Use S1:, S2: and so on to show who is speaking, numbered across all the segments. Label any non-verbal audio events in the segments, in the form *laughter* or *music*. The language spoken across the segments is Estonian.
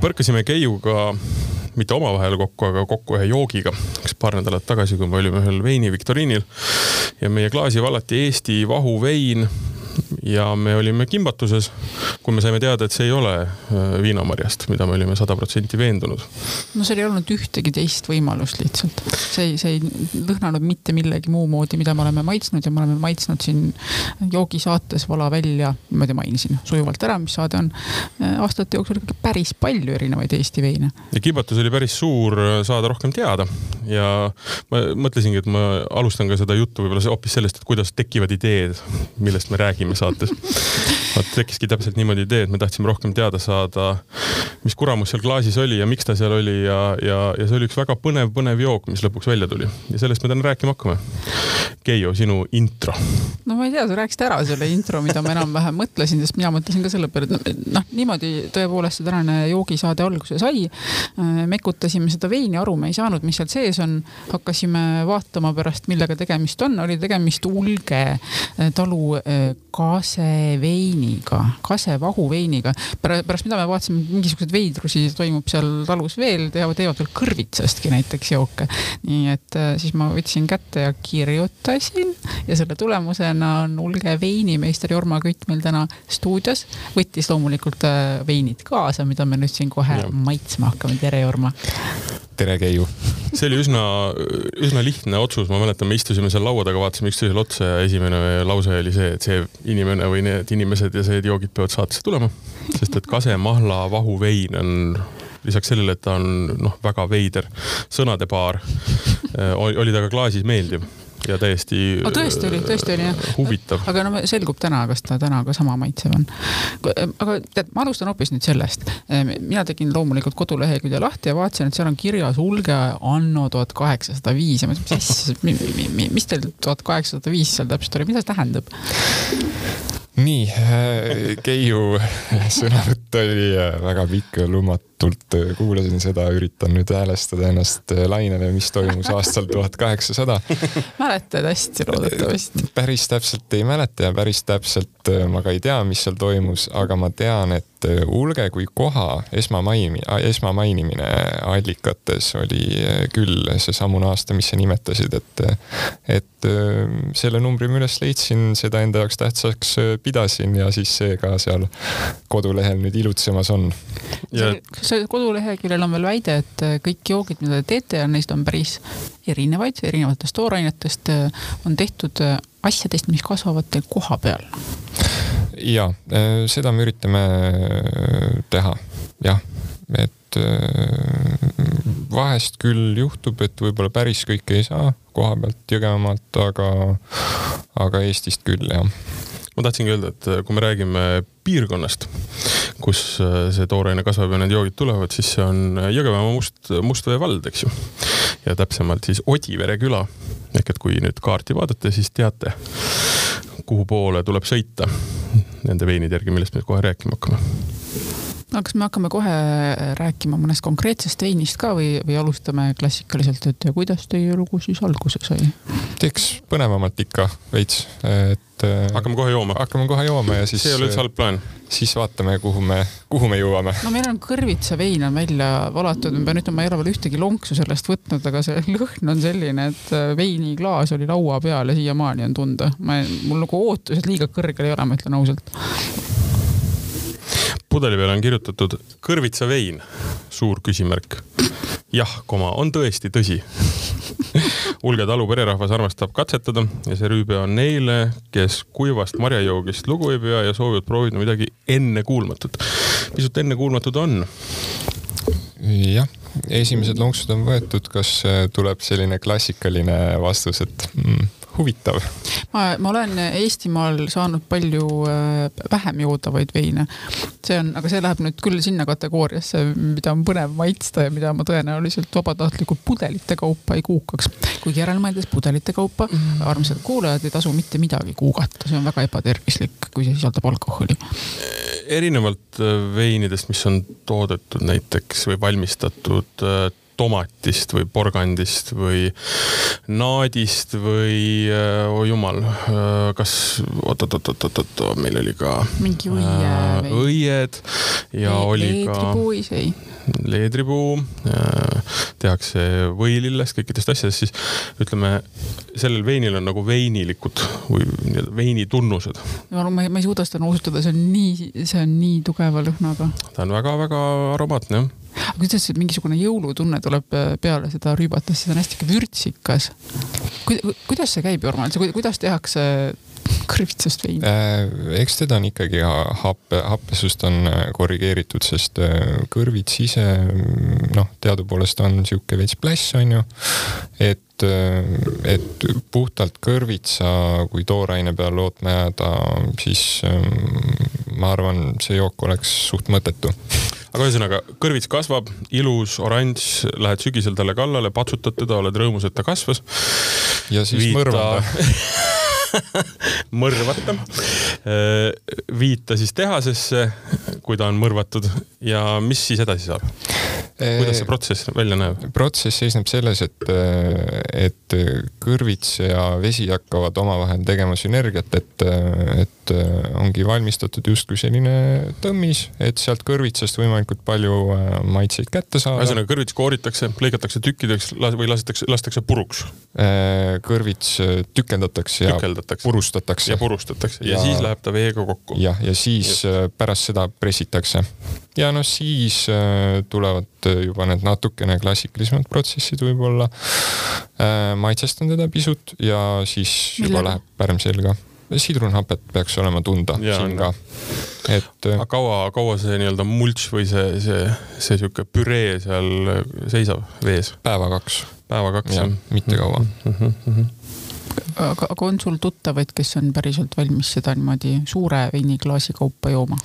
S1: põrkasime Keiuga mitte omavahel kokku, aga kokku ühe joogiga, üks paar nädalat tagasi, kui me olime ühel veini viktoriinil ja meie klaasi vallati Eesti vahuvein ja me olime kimbatuses, kui me saime teada, et see ei ole äh, viinamarjast, mida me olime sada protsenti veendunud.
S2: no seal ei olnud ühtegi teist võimalust lihtsalt. see ei, see ei lõhnanud mitte millegi muu moodi, mida me oleme maitsnud ja me oleme maitsnud siin joogisaates Vala välja, niimoodi mainisin sujuvalt ära, mis saade on, äh, aastate jooksul ikkagi päris palju erinevaid Eesti veine.
S1: ja kimbatus oli päris suur äh, saada rohkem teada ja ma mõtlesingi, et ma alustan ka seda juttu võib-olla hoopis sellest, et kuidas tekivad ideed, millest me räägime räägime saates. vaat tekkiski täpselt niimoodi idee, et me tahtsime rohkem teada saada, mis kuramus seal klaasis oli ja miks ta seal oli ja, ja, ja see oli üks väga põnev, põnev jook, mis lõpuks välja tuli ja sellest me täna rääkima hakkame. Keijo, sinu intro.
S2: no ma ei tea, sa rääkisid ära selle intro, mida ma enam-vähem mõtlesin, sest mina mõtlesin ka selle peale, et noh, niimoodi tõepoolest see tänane joogisaade alguse sai. mekutasime seda veini aru, me ei saanud, mis seal sees on, hakkasime vaatama pärast, millega tegemist on, oli tegemist Ulge talu kaseveiniga, kasevahuveiniga. pärast mida me vaatasime, mingisuguseid veidrusi toimub seal talus veel, teevad, teevad veel kõrvitsastki näiteks jooke. nii et äh, siis ma võtsin kätte ja kirjutasin ja selle tulemusena on Ulge veinimeister Jorma Kütt meil täna stuudios. võttis loomulikult äh, veinid kaasa, mida me nüüd siin kohe ja. maitsma hakkame. tere, Jorma
S3: tere, Keiu.
S1: see oli üsna, üsna lihtne otsus, ma mäletan, me istusime seal laua taga, vaatasime üksteisele otsa ja esimene lause oli see, et see inimene või need inimesed ja need joogid peavad saatesse tulema. sest et kase, mahla, vahuvein on lisaks sellele, et ta on noh, väga veider sõnadepaar, oli ta ka klaasis meeldiv ja täiesti.
S2: tõesti oli, tõesti oli jah.
S1: huvitav.
S2: aga no selgub täna, kas ta täna ka sama maitsev on. aga tead, ma alustan hoopis nüüd sellest. mina tegin loomulikult kodulehekülje lahti ja vaatasin, et seal on kirjas hulge anno tuhat kaheksasada viis ja ma mõtlesin, mis asja, mis teil tuhat kaheksasada viis seal täpselt oli, mida see tähendab?
S3: nii, äh, Keiu *laughs* sõnavõtt oli äh, väga pikk ja lumatult äh, kuulasin seda, üritan nüüd häälestada ennast lainele, mis toimus aastal *laughs* tuhat kaheksasada.
S2: mäletad hästi loodetavasti?
S3: päris täpselt ei mäleta ja päris täpselt ma ka ei tea, mis seal toimus, aga ma tean, et Ulge kui koha esmamainimine, esmamainimine allikates oli küll seesamune aasta, mis sa nimetasid, et, et selle numbri ma üles leidsin, seda enda jaoks tähtsaks pidasin ja siis see ka seal kodulehel nüüd ilutsemas on.
S2: Ja... see koduleheküljel on veel väide, et kõik joogid, mida te teete neist on päris erinevaid, erinevatest toorainetest on tehtud asjadest, mis kasvavad teil koha peal.
S3: ja seda me üritame teha, jah, et vahest küll juhtub, et võib-olla päris kõike ei saa koha pealt Jõgevamaalt, aga, aga Eestist küll jah
S1: ma tahtsingi öelda, et äh, kui me räägime piirkonnast, kus äh, see tooraine kasvab ja need joogid tulevad, siis see on äh, Jõgevamaa must, Mustvee vald, eks ju. ja täpsemalt siis Odivere küla. ehk et kui nüüd kaarti vaadata, siis teate, kuhu poole tuleb sõita nende veinide järgi, millest me kohe rääkima hakkame
S2: no kas me hakkame kohe rääkima mõnest konkreetsest veinist ka või, või alustame klassikaliselt, et ja kuidas teie lugu siis alguse sai?
S3: teeks põnevamalt ikka veits, et.
S1: Äh, hakkame kohe jooma.
S3: hakkame kohe jooma ja siis.
S1: see ei ole üldse halb plaan.
S3: siis vaatame, kuhu me, kuhu me jõuame.
S2: no meil on kõrvitsa vein on välja valatud, ma pean ütlema, ma ei ole veel ühtegi lonksu sellest võtnud, aga see *laughs* lõhn on selline, et äh, veiniklaas oli laua peal ja siiamaani on tunda. ma, mul nagu ootused liiga kõrgel ei ole, ma ütlen ausalt
S1: pudeli peale on kirjutatud kõrvitsa vein, suur küsimärk. jah, koma, on tõesti tõsi Ulge talu pererahvas armastab katsetada ja see rüübe on neile, kes kuivast marjajoogist lugu ei pea ja soovivad proovida midagi ennekuulmatut. pisut ennekuulmatud on.
S3: jah, esimesed lonksud on võetud, kas tuleb selline klassikaline vastus, et mm, huvitav.
S2: ma, ma olen Eestimaal saanud palju äh, vähem joodavaid veine. see on, aga see läheb nüüd küll sinna kategooriasse, mida on põnev maitsta ja mida ma tõenäoliselt vabatahtlikult pudelite kaupa ei kuukaks. kuigi järelmõeldes pudelite kaupa mm., armsad kuulajad, ei tasu mitte midagi kuugata, see on väga ebatervislik, kui see sisaldab alkoholi.
S1: erinevalt äh, veinidest, mis on toodetud näiteks või valmistatud äh, tomatist või porgandist või naadist või oh jumal, kas oot-oot-oot-oot-oot, meil oli ka
S2: mingi õie
S1: äh, õied ja Le oli ka
S2: leedripuis, ei
S1: leedripuu, tehakse võilillest, kõikidest asjadest, siis ütleme, sellel veinil on nagu veinilikud või nii-öelda veinitunnused.
S2: ma, ma ei suuda seda nuusutada, see on nii, see on nii tugeva lõhnaga.
S1: ta on väga-väga aromaatne, jah
S2: aga kuidas mingisugune jõulutunne tuleb äh, peale seda rüübatast, see on hästi vürtsikas. kuidas see käib, Jorma, kuidas tehakse *laughs* kõrvitsast veini
S3: äh,? eks teda on ikkagi happe, happesust on äh, korrigeeritud, sest äh, kõrvits ise noh, teadupoolest on sihuke veits pläss, on ju. et, et puhtalt kõrvitsa kui tooraine peal lootma jääda, siis ähm, ma arvan, see jook oleks suht mõttetu
S1: aga ühesõnaga, kõrvits kasvab, ilus, oranž, lähed sügisel talle kallale, patsutad teda, oled rõõmus, et ta kasvas.
S3: ja siis Viita... mõrvad
S1: mõrvata. Äh, viid ta siis tehasesse, kui ta on mõrvatud ja mis siis edasi saab? Kuidas see protsess välja näeb?
S3: protsess seisneb selles, et, et kõrvits ja vesi hakkavad omavahel tegema sünergiat, et, et ongi valmistatud justkui selline tõmmis, et sealt kõrvitsast võimalikult palju maitseid kätte saada.
S1: ühesõnaga kõrvits kooritakse, lõigatakse tükkideks või lasetakse, lastakse puruks?
S3: Kõrvits tükeldatakse ja tükeldatakse. purustatakse.
S1: ja purustatakse ja, ja siis läheb ta veega kokku.
S3: jah, ja siis. Äh, pärast seda pressitakse. Ja noh, siis tulevad juba need natukene klassikalisemad protsessid võib-olla. maitsestan teda pisut ja siis Mille? juba läheb pärm selga sidrunhapet peaks olema tunda ja, siin ka.
S1: et. aga kaua, kaua see nii-öelda mulč või see, see, see sihuke püree seal seisab vees?
S3: päeva-kaks.
S1: päeva-kaks
S3: jah? mitte kaua mm. -hmm.
S2: aga, aga on sul tuttavaid, kes on päriselt valmis seda niimoodi suure veiniklaasi kaupa jooma?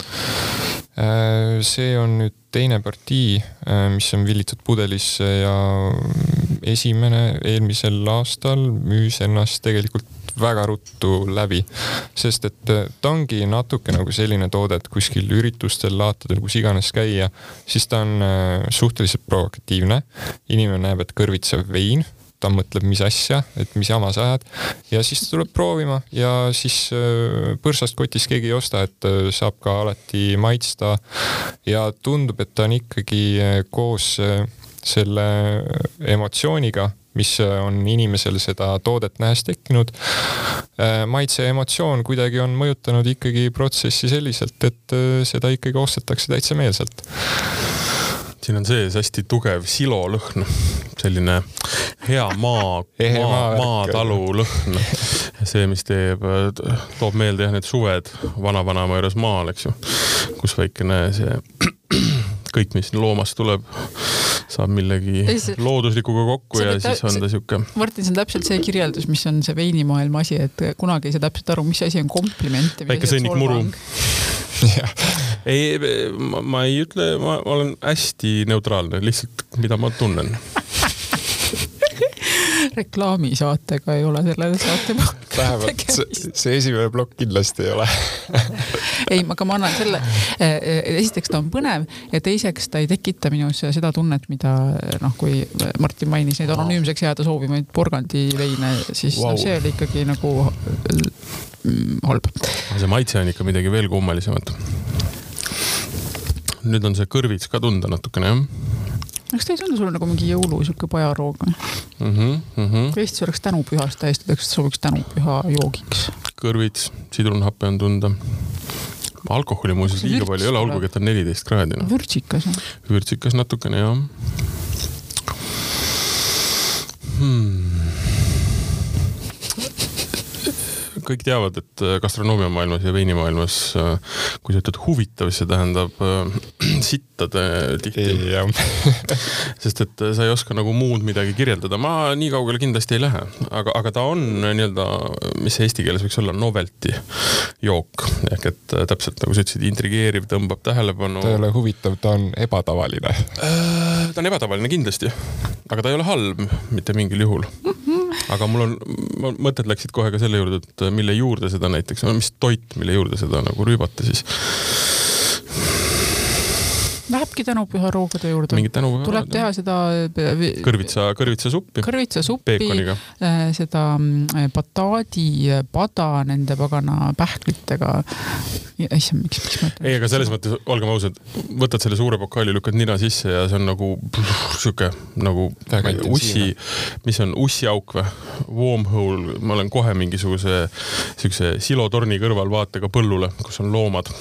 S3: Äh, see on nüüd teine partii, äh, mis on villitud pudelisse ja esimene eelmisel aastal müüs ennast tegelikult väga ruttu läbi. sest et äh, ta ongi natuke nagu selline toode, et kuskil üritustel, laatadel, kus iganes käia, siis ta on suhteliselt provokatiivne. inimene näeb, et kõrvitsev vein ta mõtleb, mis asja, et mis jama sa ajad ja siis ta tuleb proovima ja siis äh, põrsast kotis keegi ei osta, et saab ka alati maitsta. ja tundub, et ta on ikkagi koos selle emotsiooniga mis äh, on inimesel seda toodet nähes tekkinud. Äh, maitse ja emotsioon kuidagi on mõjutanud ikkagi protsessi selliselt, et äh, seda ikkagi ostetakse täitsa meelselt
S1: siin on sees hästi tugev silolõhn, selline hea maa, *laughs* maa, maatalu lõhn. see, mis teeb, toob meelde jah, need suved vana-vanaema juures maal, eks ju, kus väikene see *clears throat* kõik, mis loomast tuleb saab millegi see... looduslikuga kokku ja siis on ta sihuke.
S2: Martin, see on täpselt see kirjeldus, mis on see veinimaailma asi, et kunagi ei saa täpselt aru, mis asi on kompliment.
S1: väike sõnnik muru *laughs* ei, ma, ei ütle, ma olen hästi neutraalne, lihtsalt mida ma tunnen *laughs*
S2: reklaamisaatega ei ole selle saate *laughs*
S3: vähemalt see, see esimene plokk kindlasti ei ole *laughs*
S2: ei, aga ma annan selle, eh, eh, esiteks ta on põnev ja teiseks ta ei tekita minus seda tunnet, mida noh, kui Martin mainis neid anonüümseks jääda soovivaid porgandiveine, siis wow. no, see oli ikkagi nagu mm, halb.
S1: see maitse on ikka midagi veel kummalisemat. Nüüd on see kõrvits ka tunda natukene jah
S2: kas ta ei tundu sulle nagu mingi jõulu sihuke pajaroog või mm? -hmm, mm -hmm. Eestis oleks tänupühast täiesti, ta sobiks tänupüha joogiks?
S1: kõrvits, sidrunhappe on tunda. alkoholi muuseas liiga palju ei ole, olgugi et on neliteist kraadi no..
S2: vürtsikas
S1: vürtsikas natukene jah kõik teavad, et äh, gastronoomiamaailmas ja veinimaailmas, äh, kui sa ütled huvitav, siis see tähendab äh, *clears throat* sittade tihti. *laughs* sest et sa ei oska nagu muud midagi kirjeldada, ma nii kaugele kindlasti ei lähe, aga, aga ta on nii-öelda, mis see eesti keeles võiks olla, novelty jook ehk et täpselt nagu sa ütlesid, intrigeeriv, tõmbab tähelepanu.
S3: ta ei ole huvitav, ta on ebatavaline.
S1: ta on ebatavaline kindlasti, aga ta ei ole halb mitte mingil juhul. *laughs* aga mul on, mõtted läksid kohe ka selle juurde, et mille juurde seda näiteks, mis toit, mille juurde seda nagu rüübata siis?
S2: Läheb tulebki tänupüha roogade juurde. tuleb teha seda.
S1: kõrvitsa, kõrvitsasuppi.
S2: kõrvitsasuppi, seda mm, bataadipada nende pagana pähklitega. issand, miks, miks
S1: ma ütlen. ei, aga selles mõttes, olgem ausad, võtad selle suure pokaali, lükkad nina sisse ja see on nagu *laughs* sihuke nagu ussi, mis on ussiauk või? Wormhole, ma olen kohe mingisuguse siukse silotorni kõrval vaatega põllule, kus on loomad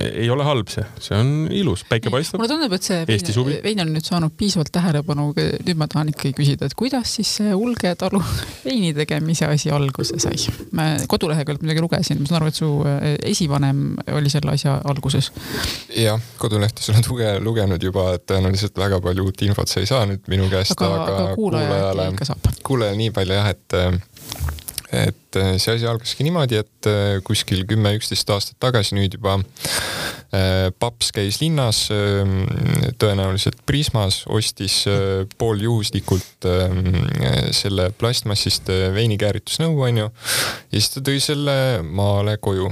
S1: ei ole halb see, see on ilus, päike paistab.
S2: mulle tundub, et see vein, vein on nüüd saanud piisavalt tähelepanu, nüüd ma tahan ikkagi küsida, et kuidas siis see Ulge talu *laughs* veini tegemise asi alguse sai? ma koduleheküljelt midagi lugesin, ma saan aru, et su eh, esivanem oli selle asja alguses.
S3: jah, kodulehte sa oled luge, lugenud juba, et tõenäoliselt väga palju uut infot sa ei saa nüüd minu käest,
S2: aga, aga, aga kuulajale
S3: kuulajale nii palju jah, et et äh, see asi algaski niimoodi, et äh, kuskil kümme-üksteist aastat tagasi nüüd juba äh, paps käis linnas, ähm, tõenäoliselt Prismas, ostis pooljuhuslikult ähm, selle plastmassist veinikääritusnõu, onju. ja siis ta tõi selle maale koju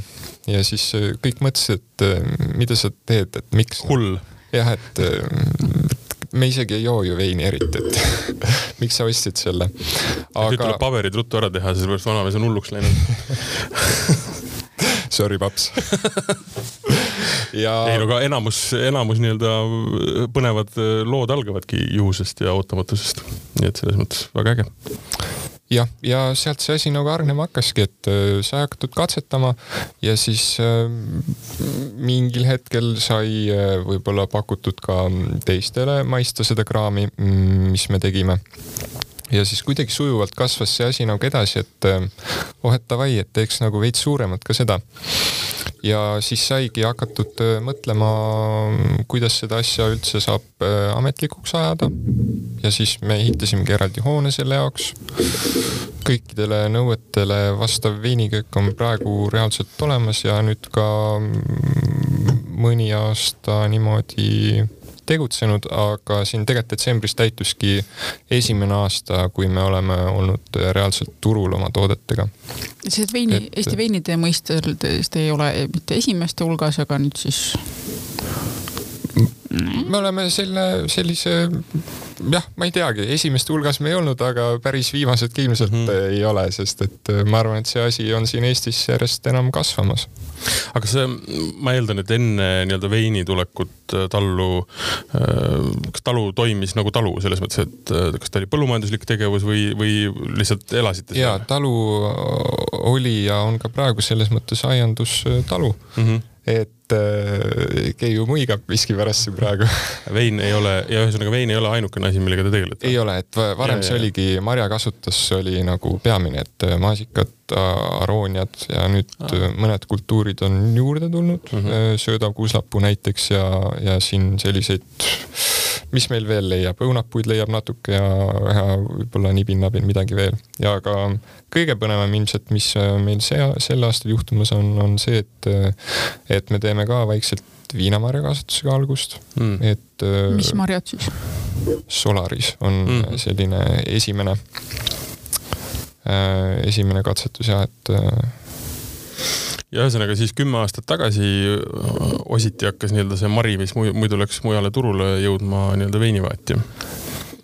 S3: ja siis kõik mõtlesid, et mida sa teed, et miks.
S1: hull.
S3: jah, et me isegi ei joo ju veini eriti, et *laughs* miks sa ostsid selle
S1: Aga.... nüüd tuleb paberid ruttu ära teha, sellepärast vanamees on hulluks läinud *laughs*
S3: Sorry, paps *laughs*
S1: ja. ei no aga enamus, enamus nii-öelda põnevad lood algavadki juhusest ja ootamatusest. nii et selles mõttes väga äge
S3: jah, ja sealt see asi nagu hargnema hakkaski, et äh, sai hakatud katsetama ja siis äh, mingil hetkel sai äh, võib-olla pakutud ka teistele maista seda kraami, mm, mis me tegime ja siis kuidagi sujuvalt kasvas see asi nagu edasi, et oh, et davai, et teeks nagu veits suuremat ka seda ja siis saigi hakatud äh, mõtlema, kuidas seda asja üldse saab äh, ametlikuks ajada. ja siis me ehitasimegi eraldi hoone selle jaoks. kõikidele nõuetele vastav veiniköök on praegu reaalselt olemas ja nüüd ka mm, mõni aasta niimoodi tegutsenud, aga siin tegelikult detsembris täituski esimene aasta, kui me oleme olnud reaalselt turul oma toodetega.
S2: sellised veini, Eesti veinide mõistes te ei ole mitte esimeste hulgas, aga nüüd siis
S3: me oleme selle, sellise jah, ma ei teagi, esimeste hulgas me ei olnud, aga päris viimased ka ilmselt mm -hmm. ei ole, sest et äh, ma arvan, et see asi on siin Eestis järjest enam kasvamas.
S1: aga see, ma eeldan, et enne nii-öelda veini tulekut äh, tallu, äh, kas talu toimis nagu talu selles mõttes, et kas ta oli põllumajanduslik tegevus või, või lihtsalt elasite
S3: seal? jaa, talu oli ja on ka praegu selles mõttes aiandustalu mm. -hmm et äh, Keiu muigab miskipärast siin praegu *laughs*
S1: vein ei ole, ja ühesõnaga vein ei ole ainukene asi, millega te tegelete?
S3: ei ole, et varem ja, see ja, oligi, marjakasutus oli nagu peamine, et äh, maasikad, arooniad ja nüüd ah. mõned kultuurid on juurde tulnud mm, -hmm. söödav kuuslapuu näiteks ja, ja siin selliseid mis meil veel leiab, õunapuid leiab natuke ja, ja võib-olla nibin-nabin midagi veel. ja aga kõige põnevam ilmselt, mis äh, meil see, sel aastal juhtumas on, on see, et, äh, et me teeme ka vaikselt viinamarjakasvatusega algust mm., et.
S2: Äh, mis marjad siis?
S3: Solaris on mm. selline esimene, esimene katsetus ja et
S1: ja ühesõnaga siis kümme aastat tagasi ositi hakkas nii-öelda see mari, mis muidu läks mujale turule jõudma nii-öelda veinivaati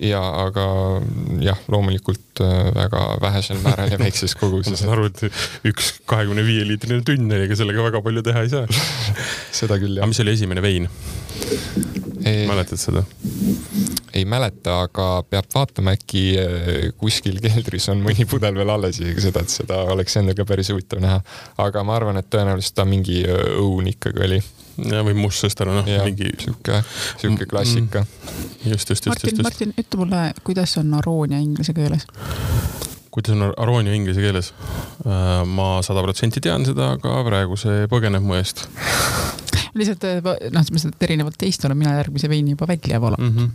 S3: ja aga jah, loomulikult äh, väga vähesel määral ja väikses koguses. *laughs*
S1: ma saan aru, et üks kahekümne viie liitrine tünn, ega sellega väga palju teha ei saa *laughs*
S3: seda küll, jah.
S1: aga mis oli esimene vein? Mäletad seda?
S3: ei mäleta, aga peab vaatama, äkki äh, kuskil keldris on mõni pudel veel alles, isegi seda, et seda oleks endal ka päris huvitav näha. aga ma arvan, et tõenäoliselt ta mingi äh, õun ikkagi oli.
S1: või mustsõster, noh, mingi.
S3: sihuke, sihuke klassika
S1: mm,. just, just, just, just, just.
S2: Martin, ütle mulle, kuidas on aroonia inglise keeles?
S1: kuidas on aroonia inglise keeles? Äh, ma sada protsenti tean seda, aga praegu see põgeneb mu eest
S2: lihtsalt noh, erinevalt teist olen mina järgmise veini juba välja valanud mm.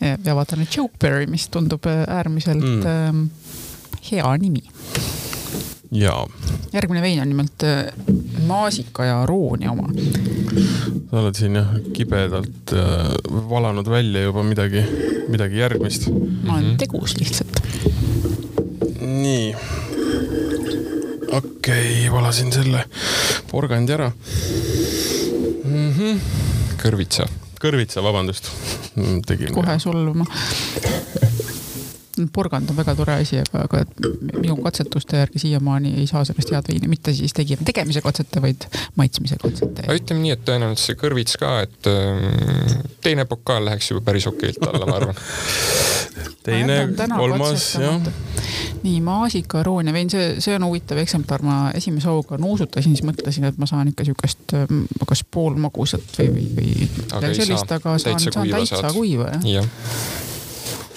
S2: -hmm. ja vaatan nüüd Jokeberry, mis tundub äh, äärmiselt mm. äh, hea nimi.
S1: jaa.
S2: järgmine vein on nimelt äh, maasika ja roonia oma.
S1: sa oled siin jah kibedalt äh, valanud välja juba midagi, midagi järgmist.
S2: ma olen mm -hmm. tegus lihtsalt.
S1: nii okei okay,, valasin selle porgandi ära mm. -hmm.
S3: kõrvitsa.
S1: kõrvitsa, vabandust. tegin.
S2: kohe solvuma porgand on väga tore asi, aga, aga minu katsetuste järgi siiamaani ei saa sellest head veini, mitte siis tegi, tegemise katsete, vaid maitsmise katsete.
S3: ütleme nii, et tõenäoliselt see kõrvits ka, et ähm, teine pokaal läheks juba päris okeilt alla, ma arvan *laughs*
S1: teine, kolmas, jah.
S2: nii, maasika, aroonia vein, see, see on huvitav eksemplar, ma esimese hooga nuusutasin, siis mõtlesin, et ma saan ikka siukest ähm, kas poolmagusat või, või, või midagi sellist, aga saan, saan täitsa kuiva, jah. Ja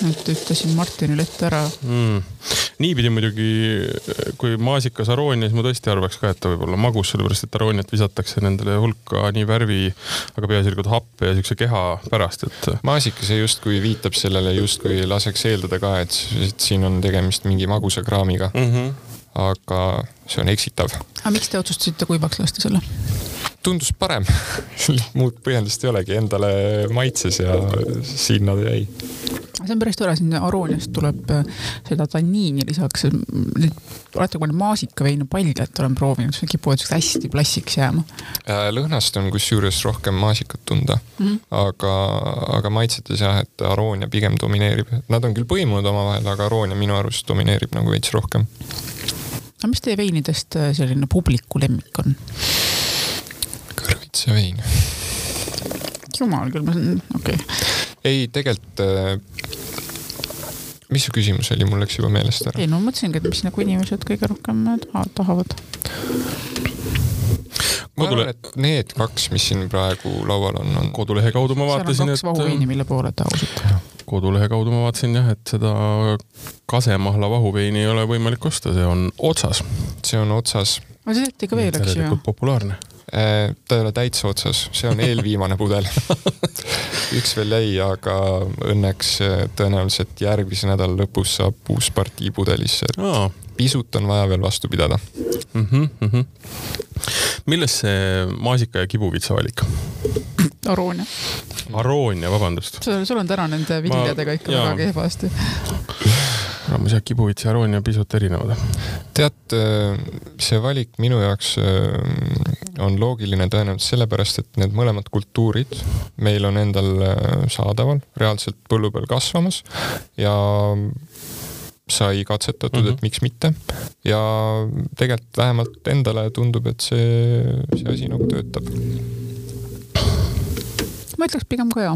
S2: et ütlesin Martinile ette ära
S1: mm.. niipidi muidugi, kui maasikas aroonia, siis ma tõesti arvaks ka, et ta võib olla magus, sellepärast et arooniat visatakse nendele hulka nii värvi, aga peaasjalikult happe ja siukse keha pärast, et.
S3: maasikas justkui viitab sellele, justkui laseks eeldada ka, et, et siin on tegemist mingi magusa kraamiga mm. -hmm. aga see on eksitav.
S2: aga miks te otsustasite kuivaks lasta selle?
S3: tundus parem *laughs* muud põhjendust ei olegi, endale maitses ja sinna ta jäi.
S2: See on päris tore, siin arooniast tuleb äh, seda tanniini lisaks. olete mõelnud maasikaveine paljalt olen proovinud, see kipuvad siuksed hästi plassiks jääma.
S3: Äh, lõhnast on kusjuures rohkem maasikat tunda mm, -hmm. aga, aga maitsetes jah, et aroonia pigem domineerib. Nad on küll põimunud omavahel, aga aroonia minu arust domineerib nagu veits rohkem.
S2: aga mis teie veinidest äh, selline publiku lemmik on?
S3: kõrvitsa vein.
S2: jumal küll, ma okei okay..
S3: Ei, tegelikult äh, mis su küsimus oli, mul läks juba meelest ära.
S2: ei no mõtlesingi, et mis nagu inimesed kõige rohkem tahavad.
S3: ma arvan, et need kaks, mis siin praegu laual on, on.
S1: kodulehe kaudu ma vaatasin,
S2: et. vahuveini, mille poole te ausalt.
S1: kodulehe kaudu ma vaatasin jah, et seda kasemahla vahuveini ei ole võimalik osta, see on otsas.
S3: see on otsas.
S2: Aga see tehti ka veel, eks ju.
S1: tegelikult populaarne
S3: Äh, ta ei ole täitsa otsas, see on eelviimane pudel *laughs* üks veel jäi, aga õnneks äh, tõenäoliselt järgmise nädala lõpus saab uus partii pudelisse, Aa. pisut on vaja veel vastu pidada mm.
S1: -hmm, mm -hmm. milles see maasika ja kibuvitsa valik?
S2: aroonia.
S1: aroonia, vabandust.
S2: sul, on täna nende viljadega ikka jaa. väga kehvasti *laughs*
S1: arvamus jah, kibuvits ja aroon on pisut erinevad.
S3: tead, äh, see valik minu jaoks äh, on loogiline tõenäoliselt sellepärast, et need mõlemad kultuurid meil on endal äh, saadaval, reaalselt põllu peal kasvamas ja sai katsetatud mm, -hmm. et miks mitte. ja tegelikult vähemalt endale tundub, et see, see asi nagu töötab
S2: ma ütleks pigem ka jaa.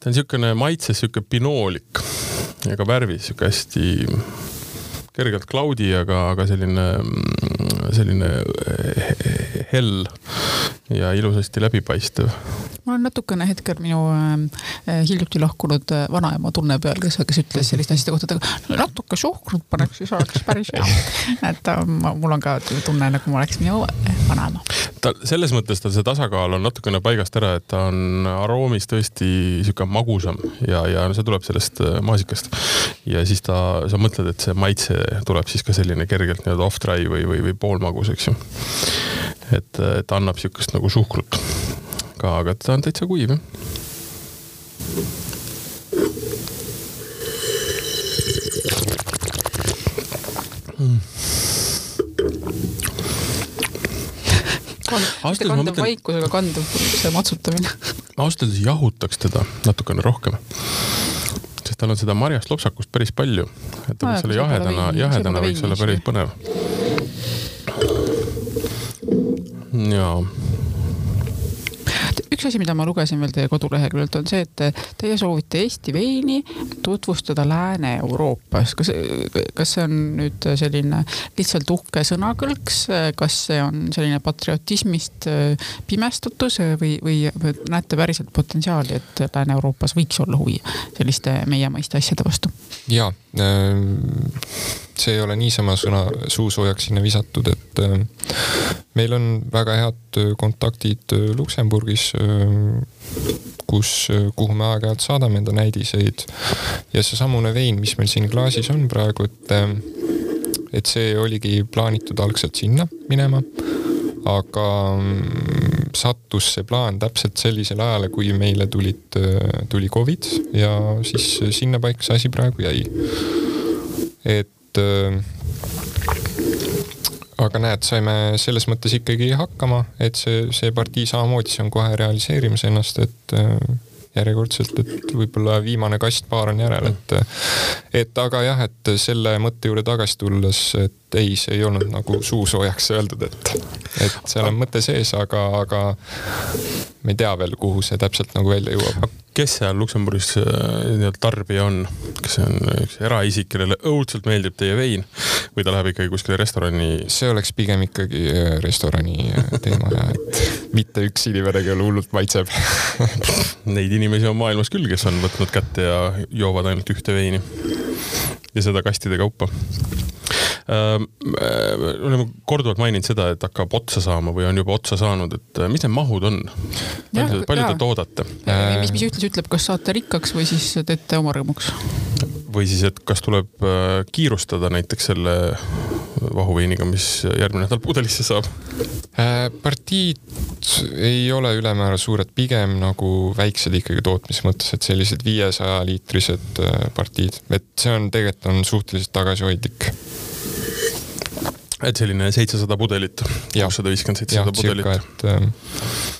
S1: ta on niisugune maitses niisugune pinoolik ja ka värvis sihuke hästi kergelt cloud'i, aga, aga selline, selline hell ja ilusasti läbipaistev.
S2: ma olen natukene hetkel minu äh, hiljuti lahkunud äh, vanaema tunne peal, kes, kes ütles selliste asjade kohta, et natuke suhkrut paneks, siis oleks päris hea. *laughs* et äh, mul on ka tunne, nagu ma oleks minu vanaema.
S1: ta selles mõttes tal see tasakaal on natukene paigast ära, et ta on aroomis tõesti sihuke magusam ja, ja see tuleb sellest äh, maasikast. ja siis ta, sa mõtled, et see maitse tuleb siis ka selline kergelt nii-öelda off-dry või, või, või poolmagus, eks ju. et, et annab sihukest nagu suhkrut ka, aga ta on täitsa kuiv jah.
S2: Kandev mõtlen... vaikus, aga kandev see matsutamine.
S1: ausalt öeldes jahutaks teda natukene rohkem sest tal on seda marjast lopsakust päris palju. et no, selle jahedana, jahedana võiks olla päris põnev. jaa
S2: üks asi, mida ma lugesin veel teie koduleheküljelt, on see, et teie soovite Eesti veini tutvustada Lääne-Euroopas. kas, kas see on nüüd selline lihtsalt uhke sõnakõlks, kas see on selline patriotismist pimestatus või, või näete päriselt potentsiaali, et Lääne-Euroopas võiks olla huvi selliste meiemaiste asjade vastu?
S3: ja see ei ole niisama sõna suusoojaks sinna visatud, et äh, meil on väga head kontaktid äh, Luksemburgis, kus, kuhu me aeg-ajalt saadame enda näidiseid. ja seesamune vein, mis meil siin klaasis on praegu, et, et see oligi plaanitud algselt sinna minema aga sattus see plaan täpselt sellisele ajale, kui meile tulid, tuli Covid ja siis sinnapaika see asi praegu jäi. et äh, aga näed, saime selles mõttes ikkagi hakkama, et see, see partii samamoodi, see on kohe realiseerimas ennast, et äh, järjekordselt, et võib-olla viimane kastpaar on järel, et et aga jah, et selle mõtte juurde tagasi tulles, et ei, see ei olnud nagu suusoojaks öeldud, et et seal on mõte sees, aga, aga me ei tea veel, kuhu see täpselt nagu välja jõuab.
S1: Kes seal Luksemburgis äh, nii-öelda tarbija on, kas see on üks eraisik, kellele õudselt meeldib teie vein või ta läheb ikkagi kuskile restorani?
S3: see oleks pigem ikkagi äh, restorani äh, teema ja et mitte üks inimene, kellele hullult maitseb.
S1: Neid inimesi on maailmas küll, kes on võtnud kätte ja joovad ainult ühte veini ja seda kastide kaupa me oleme korduvalt maininud seda, et hakkab otsa saama või on juba otsa saanud, et äh, mis need mahud on? palju, palju te toodate?
S2: mis, mis ühtlasi ütleb, kas saate rikkaks või siis teete oma rõõmuks?
S1: või siis, et kas tuleb äh, kiirustada näiteks selle vahuveiniga, mis järgmine nädal pudelisse saab?
S3: Äh, partiid ei ole ülemäära suured, pigem nagu väiksed ikkagi tootmise mõttes, et sellised viiesaja liitrised partiid, et see on tegelikult on suhteliselt tagasihoidlik
S1: et selline seitsesada pudelit, kuussada viiskümmend, seitsesada pudelit.
S3: et, ähm,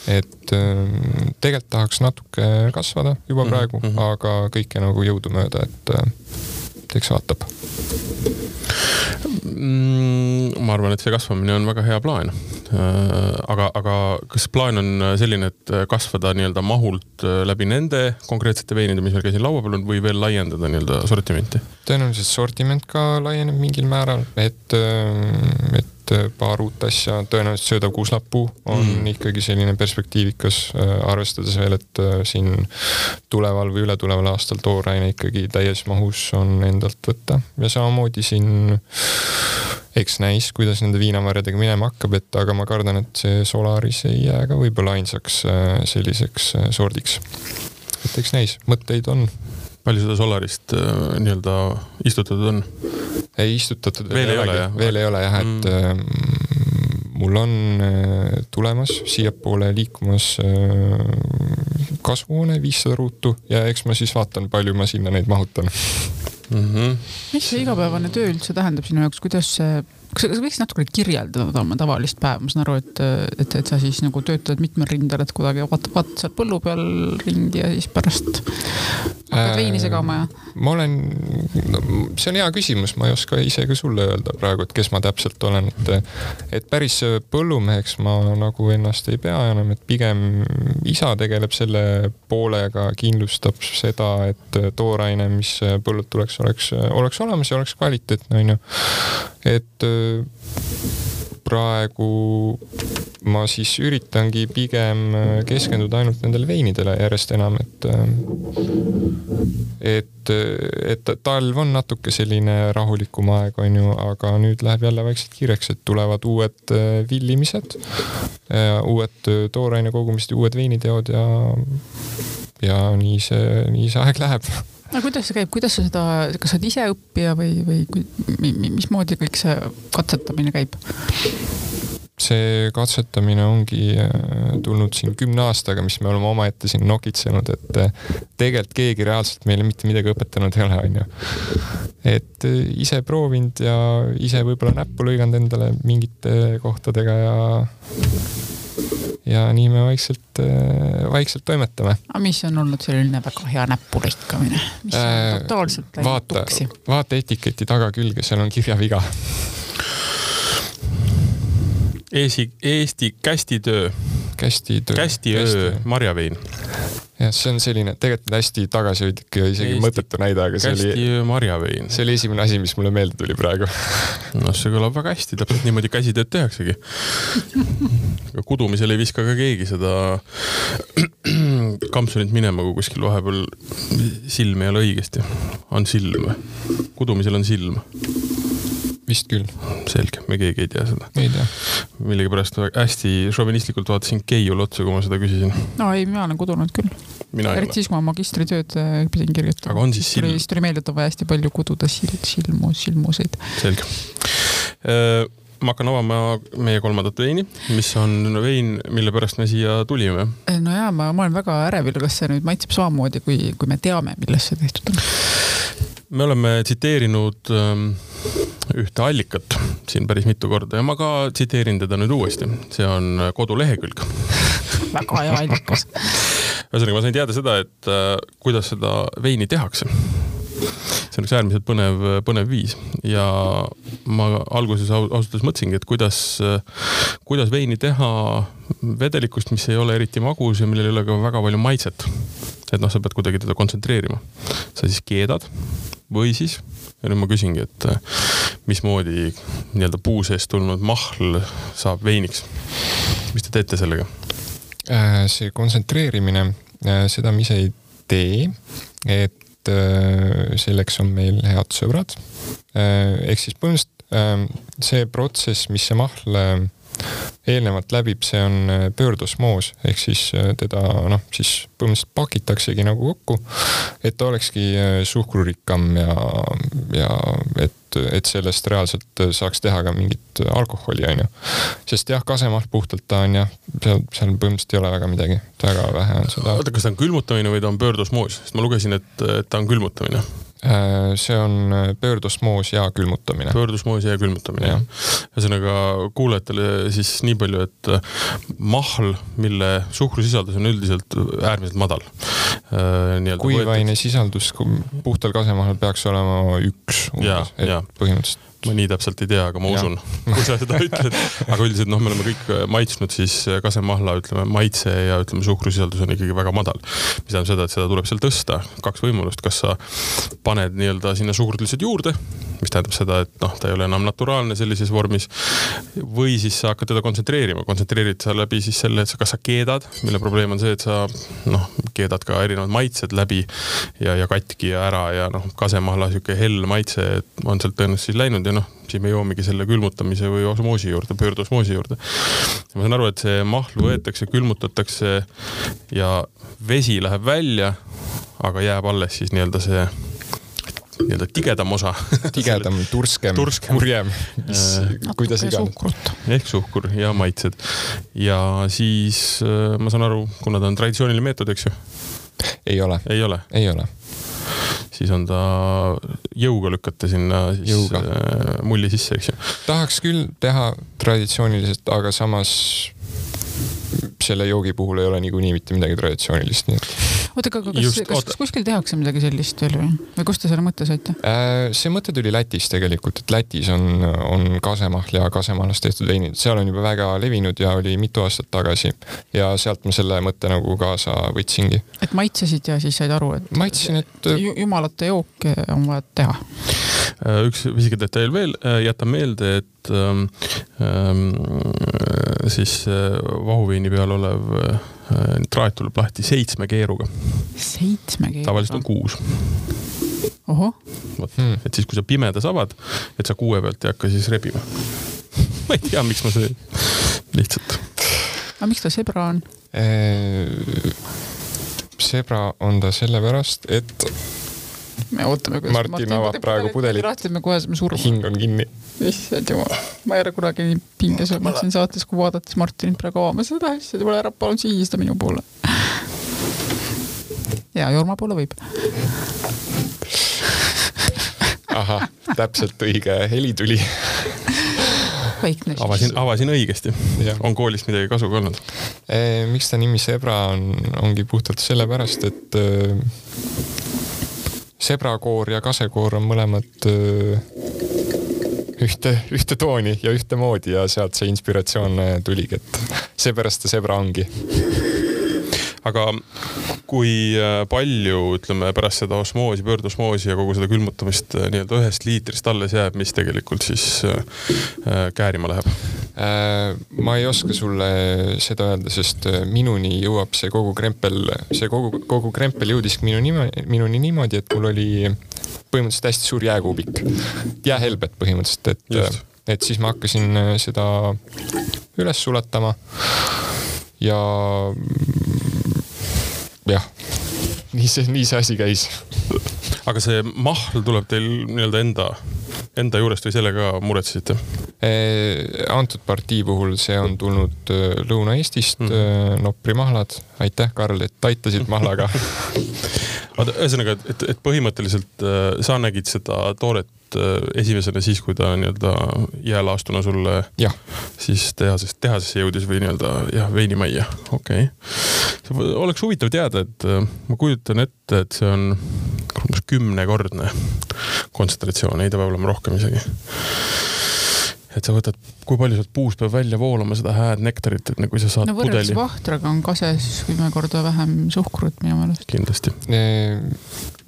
S3: et ähm, tegelikult tahaks natuke kasvada juba mhm, praegu mm, -hmm. aga kõike nagu jõudumööda, et äh, eks vaatab
S1: mm,? ma arvan, et see kasvamine on väga hea plaan. Äh, aga, aga kas plaan on selline, et kasvada nii-öelda mahult äh, läbi nende konkreetsete veinide, mis meil käisin laua peal on, või veel laiendada nii-öelda sortimenti?
S3: tõenäoliselt sortiment ka laieneb mingil määral, et, äh, et paar uut asja, tõenäoliselt söödav kuuslapuu on mm. ikkagi selline perspektiivikas, arvestades veel, et siin tuleval või ületuleval aastal tooraine ikkagi täies mahus on endalt võtta ja samamoodi siin eks näis, kuidas nende viinamarjadega minema hakkab, et aga ma kardan, et see Solaris ei jää ka võib-olla ainsaks äh, selliseks äh, sordiks. et eks näis, mõtteid on.
S1: Palju seda Solarist äh, nii-öelda istutatud on?
S3: ei istutatud
S1: veel ei ole jah?
S3: veel ei ole jah, et mm. mul on tulemas siiapoole liikumas kasvuhoone viissada ruutu ja eks ma siis vaatan, palju ma sinna neid mahutan
S2: mm. -hmm. mis see igapäevane töö üldse tähendab sinu jaoks, kuidas see kas sa võiks natukene kirjeldada oma tavalist päeva, ma saan aru, et, et, et sa siis nagu töötad mitmel rindel, et kuidagi vaatad, vaatad seal põllu peal ringi ja siis pärast hakkad veini äh, segama ja?
S3: ma olen no,, see on hea küsimus, ma ei oska ise ka sulle öelda praegu, et kes ma täpselt olen, et, et päris põllumeheks ma nagu ennast ei pea enam, et pigem isa tegeleb selle poolega, kindlustab seda, et tooraine, mis põllult tuleks, oleks, oleks olemas ja oleks kvaliteetne, onju. et praegu ma siis üritangi pigem keskenduda ainult nendele veinidele järjest enam, et et, et talv on natuke selline rahulikum aeg, on ju, aga nüüd läheb jälle vaikselt kiireks, et tulevad uued villimised, uued tooraine kogumised ja uued veiniteod ja ja nii see, nii see aeg läheb
S2: no kuidas see käib, kuidas sa seda, kas sa oled ise õppija või, või mismoodi kõik see katsetamine käib?
S3: see katsetamine ongi äh, tulnud siin kümne aastaga, mis me oleme omaette siin nokitsenud, et äh, tegelikult keegi reaalselt meile mitte midagi õpetanud ei ole, onju. et äh, ise proovinud ja ise võib-olla näppu lõiganud endale mingite kohtadega ja ja nii me vaikselt, äh, vaikselt toimetame.
S2: aga mis on olnud selline väga hea näpulõikamine, mis on äh, totaalselt läinud
S3: vaata, tuksi? vaata etiketi tagakülge, seal on kirjaviga.
S1: Eesti, Eesti kästitöö.
S3: kästitöö.
S1: kästiöö marjavein
S3: jah, see on selline tegelikult hästi tagasihoidlik ja isegi Eesti, mõttetu näide, aga see oli.
S1: marjavein.
S3: see oli esimene asi, mis mulle meelde tuli praegu. *laughs*
S1: noh, see kõlab väga hästi, täpselt niimoodi käsitööd tehaksegi. aga kudumisel ei viska ka keegi seda *clears throat* kampsunit minema, kui kuskil vahepeal silm ei ole õigesti. on silm kudumisel on silm
S3: vist küll.
S1: selge, me keegi ei tea seda.
S3: ei tea.
S1: millegipärast hästi šovinistlikult vaatasin Keiule otsa, kui ma seda küsisin.
S2: no ei, mina olen kudunud küll. eriti siis, kui ma magistritööd äh, pidin kirjutama.
S1: aga on siis silm?
S2: siis tuli meelde, et on vaja hästi palju kududa sild, silmu, silmuseid.
S1: selge äh, ma hakkan avama meie kolmandat veini, mis on vein, mille pärast me siia tulime.
S2: Äh, no jaa, ma, ma olen väga ärevil, kas see nüüd maitseb samamoodi, kui, kui me teame, millest see tehtud on?
S1: me oleme tsiteerinud ähm, ühte allikat siin päris mitu korda ja ma ka tsiteerin teda nüüd uuesti, see on kodulehekülg.
S2: Väga hea allikas.
S1: ühesõnaga, ma sain teada seda, et äh, kuidas seda veini tehakse see on üks äärmiselt põnev, põnev viis ja ma alguses ausalt öeldes mõtlesingi, et kuidas, kuidas veini teha vedelikust, mis ei ole eriti magus ja millel ei ole ka väga palju maitset. et noh, sa pead kuidagi teda kontsentreerima. sa siis keedad või siis, ja nüüd ma küsingi, et mismoodi nii-öelda puu seest tulnud mahl saab veiniks. mis te teete sellega?
S3: Äh, see kontsentreerimine, äh, seda me ise ei tee, et Äh, selleks on meil head sõbrad. Äh, ehk siis põhimõtteliselt ähm, see protsess, mis see mahl äh, eelnevalt läbib, see on pöördosmoos ehk siis teda noh, siis põhimõtteliselt pakitaksegi nagu kokku, et ta olekski suhkrurikkam ja, ja et, et sellest reaalselt saaks teha ka mingit alkoholi, onju. sest jah, kasemahl puhtalt ta on jah, seal, seal põhimõtteliselt ei ole väga midagi, väga vähe on seda.
S1: oota, kas ta on külmutamine või ta on pöördosmoos, sest ma lugesin, et, et ta on külmutamine
S3: Äh, see on äh, pöördosmoos ja külmutamine.
S1: pöördosmoos ja külmutamine ja.. ühesõnaga kuulajatele siis nii palju, et äh, mahl, mille suhkrusisaldus on üldiselt äärmiselt madal.
S3: kuivaine sisaldus puhtal kasemahal peaks olema üks umbes, et põhimõtteliselt
S1: ma nii täpselt ei tea, aga ma usun, kui sa seda ütled. aga üldiselt noh, me oleme kõik äh, maitsnud siis äh, kasemahla, ütleme maitse ja ütleme suhkrusisaldus on ikkagi väga madal. mis tähendab seda, et seda tuleb seal tõsta, kaks võimalust, kas sa paned nii-öelda sinna suhkrut lihtsalt juurde, mis tähendab seda, et noh, ta ei ole enam naturaalne sellises vormis. või siis sa hakkad teda kontsentreerima, kontsentreerid sa läbi siis selle, et sa, kas sa keedad, mille probleem on see, et sa noh, keedad ka erinevad maitsed läbi ja, ja katki ja ära ja noh, kasemahla sihuke hell maitse on sealt tõenäoliselt siis läinud ja noh, siis me jõuamegi selle külmutamise või osmoosi juurde, pöördosmoosi juurde. ma saan aru, et see mahl võetakse, külmutatakse ja vesi läheb välja, aga jääb alles siis nii-öelda see nii-öelda tigedam osa.
S3: tigedam, turskem, turskem., kurjem, mis, kuidas iganes.
S1: ehk suhkur ja maitsed. ja siis äh, ma saan aru, kuna ta on traditsiooniline meetod, eks ju?
S3: ei ole.
S1: ei ole?
S3: ei ole
S1: siis on ta jõuga lükata sinna siis jõuga. Äh, mulli sisse, eks ju.
S3: tahaks küll teha traditsiooniliselt, aga samas selle joogi puhul ei ole niikuinii mitte midagi traditsioonilist, nii et.
S2: Oota, aga kas, kas, kas kuskil tehakse midagi sellist veel või, või kust te selle mõtte saite?
S3: Äh, see mõte tuli Lätist tegelikult, et Lätis on, on kasemahl ja kasemahlast tehtud veinid, seal on juba väga levinud ja oli mitu aastat tagasi. ja sealt ma selle mõtte nagu kaasa võtsingi.
S2: et maitsesid ja siis said aru, et.
S3: maitsesin, et.
S2: jumalate jooke on vaja teha
S1: Äh, üks pisike detail veel, äh, jätan meelde, et ähm, ähm siis äh, vahuveini peal olev traat tuleb lahti seitsme keeruga.
S2: seitsme keeruga?
S1: tavaliselt on kuus. vot hmm., et siis, kui sa pimedas avad, et sa kuue pealt ei hakka siis rebima *laughs* ma ei tea, miks ma see, lihtsalt.
S2: aga miks ta sebra on?
S3: sebra on ta sellepärast, et
S2: me ootame,
S3: kuidas Martin, Martin avab praegu pudelit.
S2: tahtsime kohe surma.
S3: hing on kinni.
S2: issand jumal, ma ei ole kunagi nii pinges olnud siin saates, kui vaadates Martinit praegu avamas seda asja, tule ära, palun sihista minu poole. ja Jorma poole võib.
S3: ahah, täpselt õige heli tuli
S1: avasin, avasin õigesti. on koolist midagi kasu ka olnud?
S3: miks ta nimi Zebra on, ongi puhtalt sellepärast, et sebrakoor ja kasekoor on mõlemad ühte, ühte tooni ja ühtemoodi ja sealt see inspiratsioon tuligi, et seepärast see sebra ongi.
S1: Aga kui palju, ütleme pärast seda osmoosi, pöördosmoosi ja kogu seda külmutamist nii-öelda ühest liitrist alles jääb, mis tegelikult siis käärima läheb?
S3: Äh, ma ei oska sulle seda öelda, sest äh, minuni jõuab see kogu krempel, see kogu, kogu krempel jõudis minu nime, minuni niimoodi, et mul oli põhimõtteliselt hästi suur jääkuubik, jäähelbet põhimõtteliselt, et, äh, et siis ma hakkasin seda üles sulatama ja jah, nii see, nii see asi käis
S1: aga see mahl tuleb teil nii-öelda enda enda juurest või selle ka muretsesite?
S3: antud partii puhul see on tulnud Lõuna-Eestist mm., Nopri mahlad. aitäh, Karl, et aitasid mahlaga *laughs*
S1: oota, ühesõnaga, et, et põhimõtteliselt äh, sa nägid seda tooret äh, esimesena siis, kui ta nii-öelda jäälaastuna sulle
S3: jah,
S1: siis tehasest, tehasesse jõudis või nii-öelda jah, veinimajja, okei okay.. oleks huvitav teada, et äh, ma kujutan ette, et see on umbes kümnekordne kontsentratsioon, ei ta peab olema rohkem isegi. Et sa võtad, kui palju sealt puust peab välja voolama seda hääd nektarit, et nagu sa saad
S2: no
S1: pudeli.
S2: vahtraga on kases kümme korda vähem suhkrut minu meelest.
S1: kindlasti.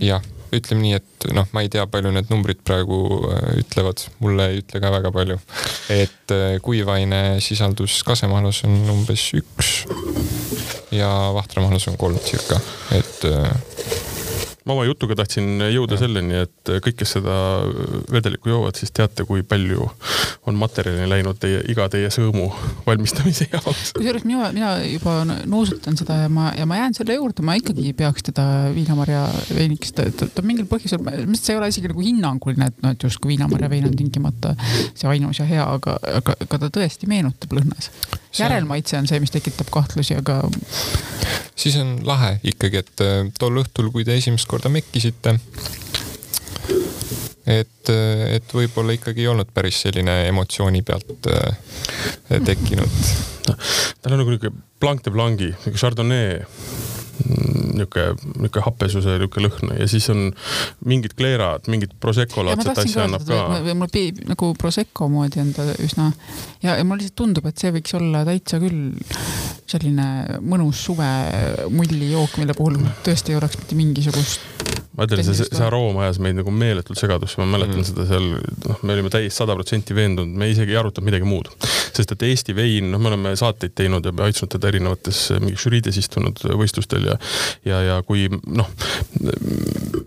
S3: jah, ütleme nii, et noh, ma ei tea, palju need numbrid praegu äh, ütlevad, mulle ei ütle ka väga palju. et äh, kuivaine sisaldus kasemahlas on umbes üks ja vahtramahlas on kolm circa, et
S1: ma oma jutuga tahtsin jõuda
S3: Jah.
S1: selleni, et kõik, kes seda vedelikku joovad, siis teate, kui palju on materjali läinud teie, iga teie sõõmu valmistamise jaoks.
S2: kusjuures mina, mina juba nuusutan seda ja ma, ja ma jään selle juurde, ma ikkagi peaks teda viinamarja veiniks, ta, ta, ta mingil põhjusel, see ei ole isegi nagu hinnanguline, et noh, et justkui viinamarja vein on tingimata see ainus ja hea, aga, aga, aga ta tõesti meenutab lõhnas. Järelmaitse on see, mis tekitab kahtlusi, aga
S3: siis on lahe ikkagi, et äh, tol õhtul, kui te esimest korda mekkisite, et, et võib-olla ikkagi ei olnud päris selline emotsiooni pealt äh, tekkinud.
S1: tal on nagu niuke blanc de blanc'i, niuke chardonnay, niuke, niuke happesuse niuke lõhn ja siis on mingid kleerad, mingid prosecco laadset asja annab ka.
S2: mul pi- nagu Prosecco moodi on ta üsna ja, ja mulle lihtsalt tundub, et see võiks olla täitsa küll selline mõnus suve mullijook, mille puhul tõesti ei oleks mitte mingisugust
S1: ma ütlen, see, see aroom ajas meid nagu meeletult segadusse, ma mäletan
S3: Mm.
S1: seda seal, noh, me olime täiesti sada protsenti veendunud, me isegi ei arutanud midagi muud. sest et Eesti vein, noh, me oleme saateid teinud ja maitsnud teda erinevates mingi žüriides istunud võistlustel ja ja, ja kui noh,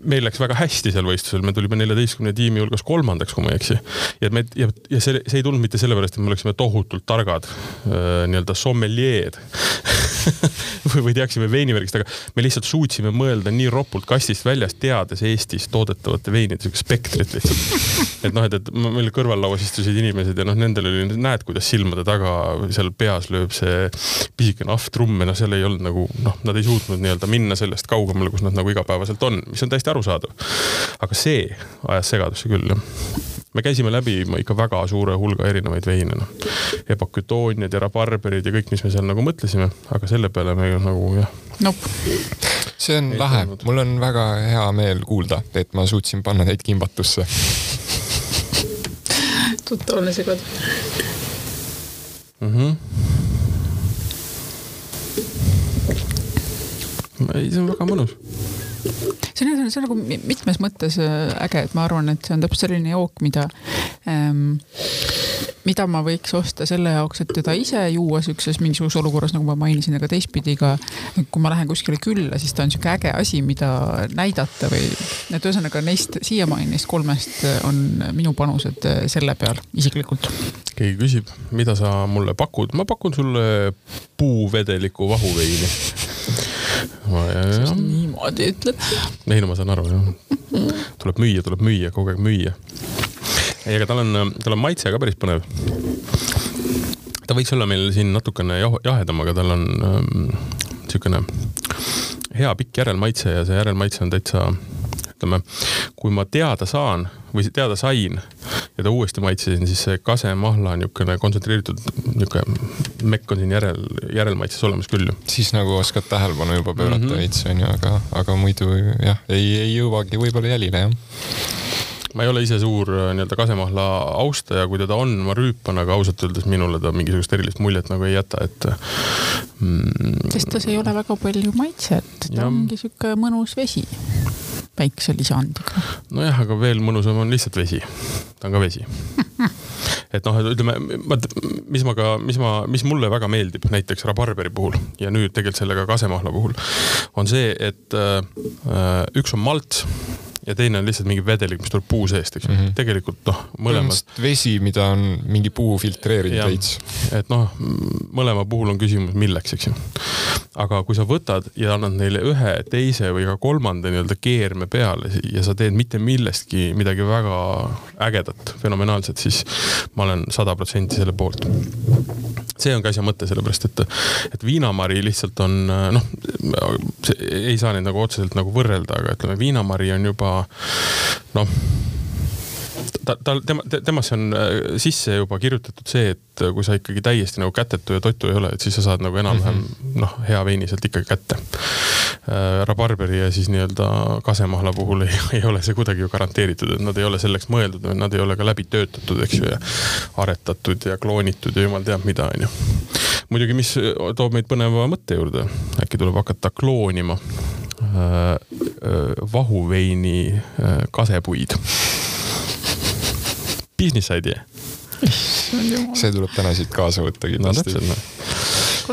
S1: meil läks väga hästi seal võistlusel, me tulime neljateistkümne tiimi hulgas kolmandaks, kui ma ei eksi. ja me ja, ja see, see ei tulnud mitte sellepärast, et me oleksime tohutult targad äh, nii-öelda sommeljeed *laughs* või, või teaksime veinivärgist, aga me lihtsalt suutsime mõelda nii ropult kastist väljas, teades Eestis toodetavate veinide siukest spektrit lihtsalt. et noh, et, et meil kõrvallauas istusid inimesed ja noh, nendel oli, näed, kuidas silmade taga seal peas lööb see pisikene ahvtrumm ja noh, seal ei olnud nagu noh, nad ei suutnud nii-öelda minna sellest kaugemale, kus nad nagu igapäevaselt on, mis on täiesti arusaadav. aga see ajas segadusse küll jah me käisime läbi ikka väga suure hulga erinevaid veine, noh. epakütooniad ja rabarberid ja kõik, mis me seal nagu mõtlesime, aga selle peale me nagu jah,
S2: nope..
S3: see on
S1: Ei
S3: lahe mul on väga hea meel kuulda, et ma suutsin panna teid kimbatusse.
S2: totaalne segadus.
S1: mm. -hmm. ei, see on väga mõnus.
S2: See on, see on nagu mi- mitmes mõttes äh, äge, et ma arvan, et see on täpselt selline jook, mida ähm, mida ma võiks osta selle jaoks, et teda ise juua siukses mingisuguses olukorras, nagu ma mainisin, aga teistpidi ka, kui ma lähen kuskile külla, siis ta on sihuke äge asi, mida näidata või, et ühesõnaga neist siiamaani neist kolmest on minu panused äh, selle peal isiklikult.
S1: keegi küsib, mida sa mulle pakud, ma pakun sulle puuvedeliku vahuveini.
S2: Niimoodi ütled.
S1: ei no ma saan aru jah, tuleb müüa, tuleb müüa, kogu aeg müüa. ei, aga tal on, tal on maitse ka päris põnev. ta võiks olla meil siin natukene jah, jahedam, aga tal on ähm, siukene hea pikk järelmaitse ja see järelmaitse on täitsa, ütleme, kui ma teada saan või teada sain ja ta uuesti maitsesin, siis see kasemahla niisugune kontsentreeritud niisugune mekk on siin järel, järelmaitses olemas küll ju.
S3: siis nagu oskad tähelepanu juba pöörata mm
S1: Mhm.
S3: -hmm. veits onju, aga, aga muidu jah, ei, ei jõuagi võib-olla jälile jah.
S1: ma ei ole ise suur äh, nii-öelda kasemahla austaja, kui teda on, ma rüüpan, aga ausalt öeldes minule ta mingisugust erilist muljet nagu ei jäta, et mm,.
S2: sest tas ei ole väga palju maitset, ta
S1: Jah.
S2: ongi sihuke mõnus vesi väikse lisandiga.
S1: nojah, aga veel mõnusam on lihtsalt vesi. ta on ka vesi. et noh, ütleme, mis ma ka, mis ma, mis mulle väga meeldib näiteks rabarberi puhul ja nüüd tegelikult sellega kasemahla puhul on see, et äh, üks on malt ja teine on lihtsalt mingi vedelik, mis tuleb puu seest, eks ju mm. -hmm. tegelikult noh, mõlemad
S3: vesi, mida on mingi puu filtreerinud veits.
S1: et noh, mõlema puhul on küsimus, milleks, eks ju. aga kui sa võtad ja annad neile ühe, teise või ka kolmanda nii-öelda keerme peale ja sa teed mitte millestki midagi väga ägedat, fenomenaalset, siis ma olen sada protsenti selle poolt. see ongi asja mõte, sellepärast et, et viinamari lihtsalt on noh, ei saa neid nagu otseselt nagu võrrelda, aga ütleme, viinamari on juba noh ta, tal, tema, temasse on äh, sisse juba kirjutatud see, et kui sa ikkagi täiesti nagu kätetu ja totu ei ole, et siis sa saad nagu enam-vähem mm -hmm. noh, hea veini sealt ikkagi kätte. Äh, rabarberi ja siis nii-öelda kasemahla puhul ei, *laughs* ei ole see kuidagi ju garanteeritud, et nad ei ole selleks mõeldud, nad ei ole ka läbi töötatud, eks ju, ja aretatud ja kloonitud ja jumal teab mida, onju. muidugi, mis toob meid põneva mõtte juurde, äkki tuleb hakata kloonima äh, vahuveini kasepuid business idea.
S3: see tuleb täna siit kaasa võtta kindlasti no,.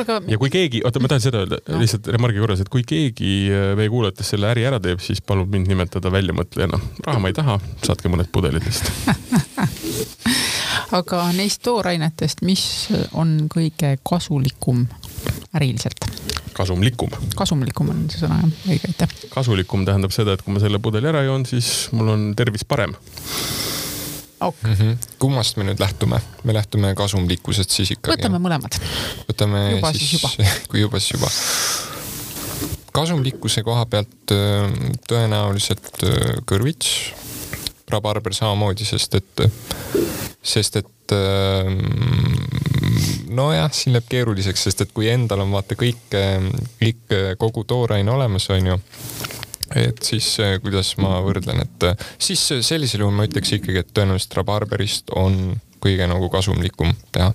S2: Aga...
S1: ja kui keegi, oota, ma tahan seda öelda no. lihtsalt remargi korras, et kui keegi äh, meie kuulajatest selle äri ära teeb, siis palub mind nimetada väljamõtlejana. raha ma ei taha, saatke mõned pudelid lihtsalt *laughs*
S2: aga neist toorainetest, mis on kõige kasulikum äriliselt?
S1: kasumlikum.
S2: kasumlikum on see sõna jah, õige, aitäh.
S1: kasulikum tähendab seda, et kui ma selle pudeli ära joon, siis mul on tervis parem
S3: auk mm. -hmm. kummast me nüüd lähtume? me lähtume kasumlikkusest siis ikkagi.
S2: võtame mõlemad.
S3: võtame juba siis, siis juba. *laughs* kui juba, siis juba. kasumlikkuse koha pealt äh, tõenäoliselt äh, kõrvits, rabarber samamoodi, sest et, sest et äh, nojah, siin läheb keeruliseks, sest et kui endal on vaata kõik, kõik kogu tooraine olemas, onju et siis äh, kuidas ma võrdlen, et äh, siis äh, sellisel juhul ma ütleks ikkagi, et tõenäoliselt rabarberist on kõige nagu kasumlikum teha.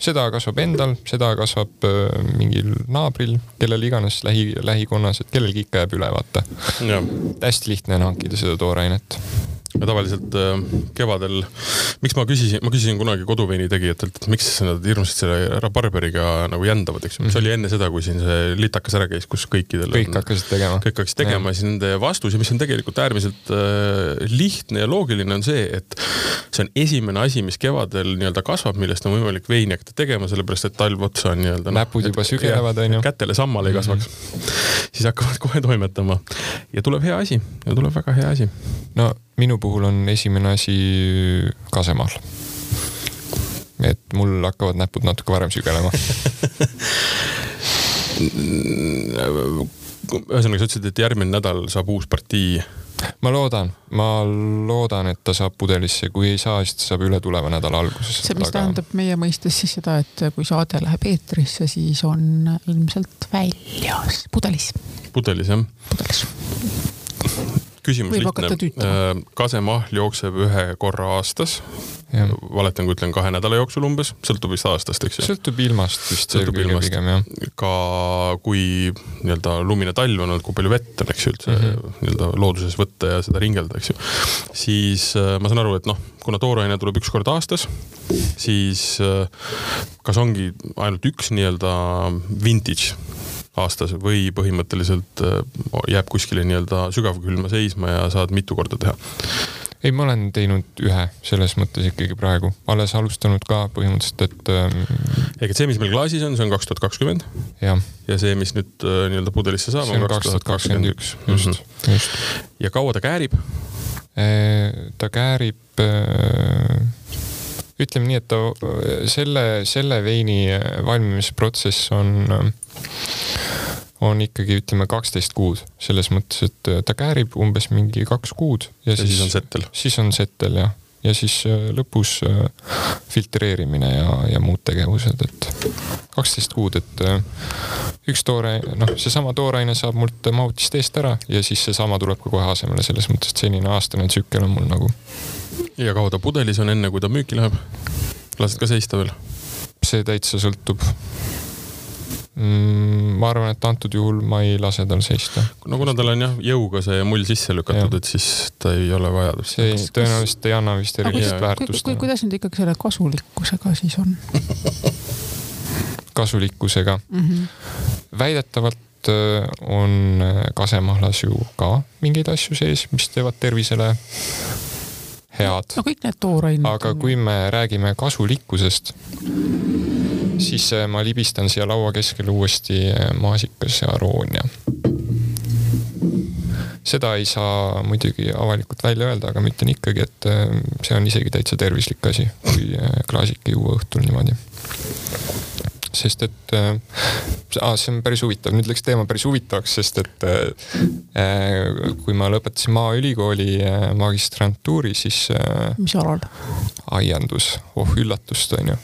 S3: seda kasvab endal, seda kasvab mingil naabril, kellel iganes lähi, lähikonnas, et kellelgi ikka jääb üle, vaata. hästi lihtne on hankida seda toorainet
S1: ja tavaliselt äh, kevadel, miks ma küsisin, ma küsisin kunagi koduveini tegijatelt, et miks nad hirmsasti selle rabarberiga nagu jändavad, eks ju mm -hmm., see oli enne seda, kui siin see litakas ära käis, kus kõikidel
S3: kõik on, hakkasid tegema.
S1: kõik hakkasid tegema ja siis nende vastus ja mis on tegelikult äärmiselt äh, lihtne ja loogiline, on see, et see on esimene asi, mis kevadel nii-öelda kasvab, millest on võimalik veini hakata tegema, sellepärast et talv otsa on nii-öelda
S3: no,. näpud juba sügelevad, onju.
S1: kätele sammal ei kasvaks mm. -hmm. siis hakkavad *laughs* kohe toimetama ja tuleb hea asi ja tuleb väga hea asi.
S3: no minu puhul on esimene asi kasemaal. et mul hakkavad näpud natuke varem sügelema
S1: ühesõnaga, sa ütlesid, et järgmine nädal saab uus partii.
S3: ma loodan, ma loodan, et ta saab pudelisse, kui ei saa, siis ta saab üle tuleva nädala alguses.
S2: see, mis aga... tähendab meie mõistes siis seda, et kui saade läheb eetrisse, siis on ilmselt väljas, pudelis.
S1: pudelis jah?
S2: pudelis
S1: küsimus lihtne. Äh, kasemahl jookseb ühe korra aastas. valetan, kui ütlen kahe nädala jooksul umbes, sõltub vist aastast, eks ju.
S3: sõltub ilmast vist pigem jah.
S1: ka kui nii-öelda lumine talv on olnud, kui palju vett on, eks ju, üldse mm -hmm. nii-öelda looduses võtta ja seda ringelda, eks ju. siis äh, ma saan aru, et noh, kuna tooraine tuleb üks kord aastas, siis äh, kas ongi ainult üks nii-öelda vintage aastas või põhimõtteliselt äh, jääb kuskile nii-öelda sügavkülma seisma ja saad mitu korda teha?
S3: ei, ma olen teinud ühe selles mõttes ikkagi praegu, alles alustanud ka põhimõtteliselt, et ähm....
S1: ehk et see, mis meil klaasis on, see on kaks tuhat kakskümmend. ja see, mis nüüd äh, nii-öelda pudelisse saab,
S3: on kaks tuhat kakskümmend üks, just -hmm. just.
S1: ja kaua ta käärib
S3: e,? ta käärib äh, ütleme nii, et ta selle, selle veini valmimisprotsess on on ikkagi ütleme kaksteist kuud, selles mõttes, et äh, ta käärib umbes mingi kaks kuud.
S1: ja siis, siis on settel?
S3: siis on settel jah, ja siis äh, lõpus äh, filtreerimine ja, ja muud tegevused, et kaksteist kuud, et üks toore, noh, seesama tooraine saab mult mahutist eest ära ja siis seesama tuleb ka kohe asemele, selles mõttes, et senine aastane tsükkel on mul nagu.
S1: Ja kaua ta pudelis on, enne kui ta müüki läheb? lased ka seista veel?
S3: see täitsa sõltub mm,? ma arvan, et antud juhul ma ei lase tal seista.
S1: no kuna tal on jah jõuga see mull sisse lükatud, et siis ta ei ole vajadust.
S3: see ei, tõenäoliselt ei anna vist erilist väärtust.
S2: Ku, kuidas nüüd ikkagi selle kasulikkusega siis on *laughs*
S3: kasulikkusega mm? -hmm. väidetavalt äh, on äh, kasemahlas ju ka mingeid asju sees, mis teevad tervisele head.
S2: no kõik need toorained.
S3: aga kui me räägime kasulikkusest, siis äh, ma libistan siia laua keskele uuesti äh, maasikas ja aroonia. seda ei saa muidugi avalikult välja öelda, aga ma ütlen ikkagi, et äh, see on isegi täitsa tervislik asi, kui klaasike juua õhtul niimoodi sest et äh, ah, see on päris huvitav, nüüd läks teema päris huvitavaks, sest et äh, kui ma lõpetasin Maaülikooli äh, magistrantuuri, siis äh,
S2: mis alal?
S3: aiandus, oh üllatust, onju.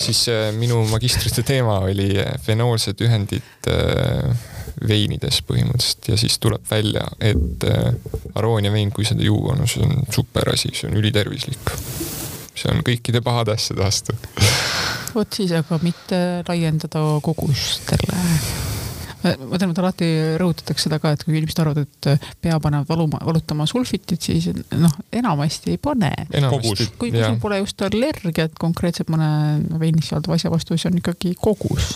S3: siis äh, minu magistrite teema oli fenoolsed ühendid äh, veinides põhimõtteliselt ja siis tuleb välja, et äh, aroonia vein, kui seda juua, no see on super asi, see on ülitervislik. see on kõikide pahade asjade vastu
S2: vot siis aga mitte laiendada kogustele ma tean, et alati rõhutatakse seda ka, et kui inimesed arvavad, et pea panevad valuma, valutama sulfitit, siis noh, enamasti ei pane. kui, kui sul pole just allergiat konkreetselt mõne veinis sisalduva asja vastu, siis on ikkagi kogus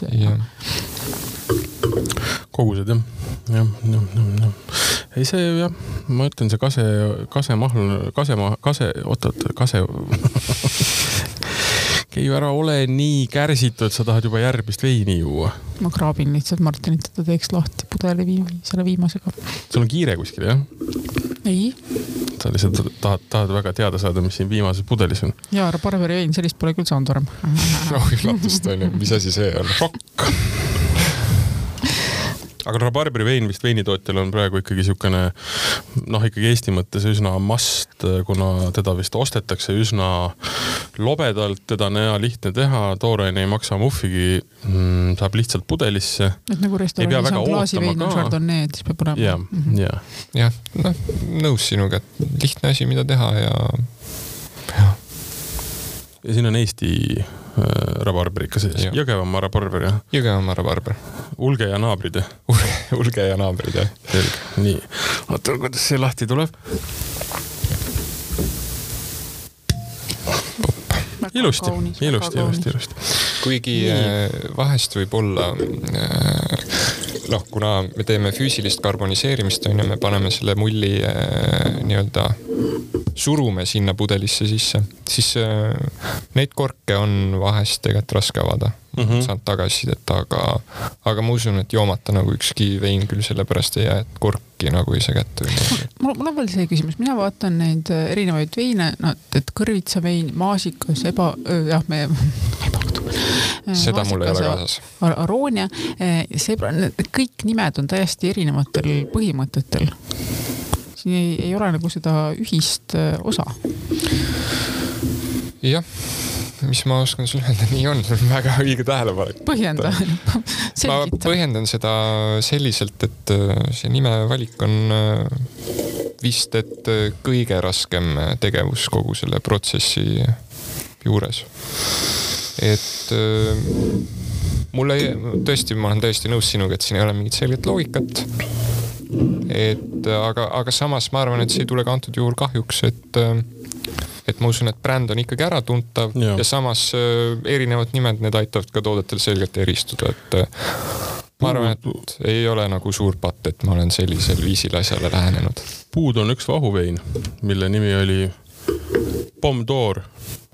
S1: kogused jah, jah, jah, jah, jah. ei see jah, ma ütlen, see kase, kasemahl, kasema, kase, oot-oot, kase *laughs* Keiu, ära ole nii kärsitud, sa tahad juba järgmist veini juua.
S2: ma kraabin lihtsalt Martinit, et ta teeks lahti pudeli viim, selle viimasega.
S1: sul on kiire kuskil jah?
S2: ei.
S1: sa lihtsalt tahad, tahad väga teada saada, mis siin viimases pudelis on?
S2: jaa, Barberi vein, sellist pole küll saanud varem. *laughs*
S3: oh üllatust onju, mis asi see on?
S1: šokk aga rabarberi vein vist veinitootjal on praegu ikkagi siukene noh, ikkagi Eesti mõttes üsna must, kuna teda vist ostetakse üsna lobedalt, teda on hea lihtne teha, tooraine ei maksa muhvigi mm,, saab lihtsalt pudelisse.
S2: et nagu restoranis on klaasivein on chardonnay, et siis peab olema.
S1: jah,
S2: mhm.
S1: jah.
S3: jah, noh nõus sinuga, et lihtne asi, mida teha ja,
S1: jah. Ja siin on Eesti Äh, rabarber ikka sees, Jõgevamaa rabarber jah?
S3: Jõgevamaa rabarber.
S1: Ulge ja naabrid jah?
S3: Ulge ja naabrid jah.
S1: selge, nii. oota, kuidas see lahti tuleb? ilusti, ilusti, ilusti, ilusti.
S3: kuigi nii. Äh, vahest võib olla äh, noh, kuna me teeme füüsilist karboniseerimist, on ju, me paneme selle mulli nii-öelda surume sinna pudelisse sisse, siis äh, neid korke on vahest tegelikult raske avada mm. -hmm. saan tagasisidet, aga, aga ma usun, et joomata nagu ükski vein küll sellepärast ei jää, et korki nagu ei saa kätte või midagi.
S2: mul, mul on veel see küsimus, mina vaatan neid äh, erinevaid veine, no et kõrvitsavein, maasikas, eba, jah, me *laughs*
S3: seda mul ei ole kaasas.
S2: Aroonia, see, kõik nimed on täiesti erinevatel põhimõtetel siin ei, ei ole nagu seda ühist äh, osa.
S3: jah, mis ma oskan sulle öelda, nii on, *laughs* väga õige tähelepanek.
S2: põhjenda *laughs*
S3: ma põhjendan seda selliselt, et äh, see nimevalik on äh, vist, et kõige raskem tegevus kogu selle protsessi juures. Et mulle tõesti, ma olen täiesti nõus sinuga, et siin ei ole mingit selget loogikat. Et aga, aga samas ma arvan, et see ei tule ka antud juhul kahjuks, et et ma usun, et bränd on ikkagi äratuntav ja, ja samas äh, erinevad nimed, need aitavad ka toodetel selgelt eristuda, et äh, ma arvan, et ei ole nagu suur patt, et ma olen sellisel viisil asjale lähenenud.
S1: puud on üks vahuvein, mille nimi oli Pomm d'Or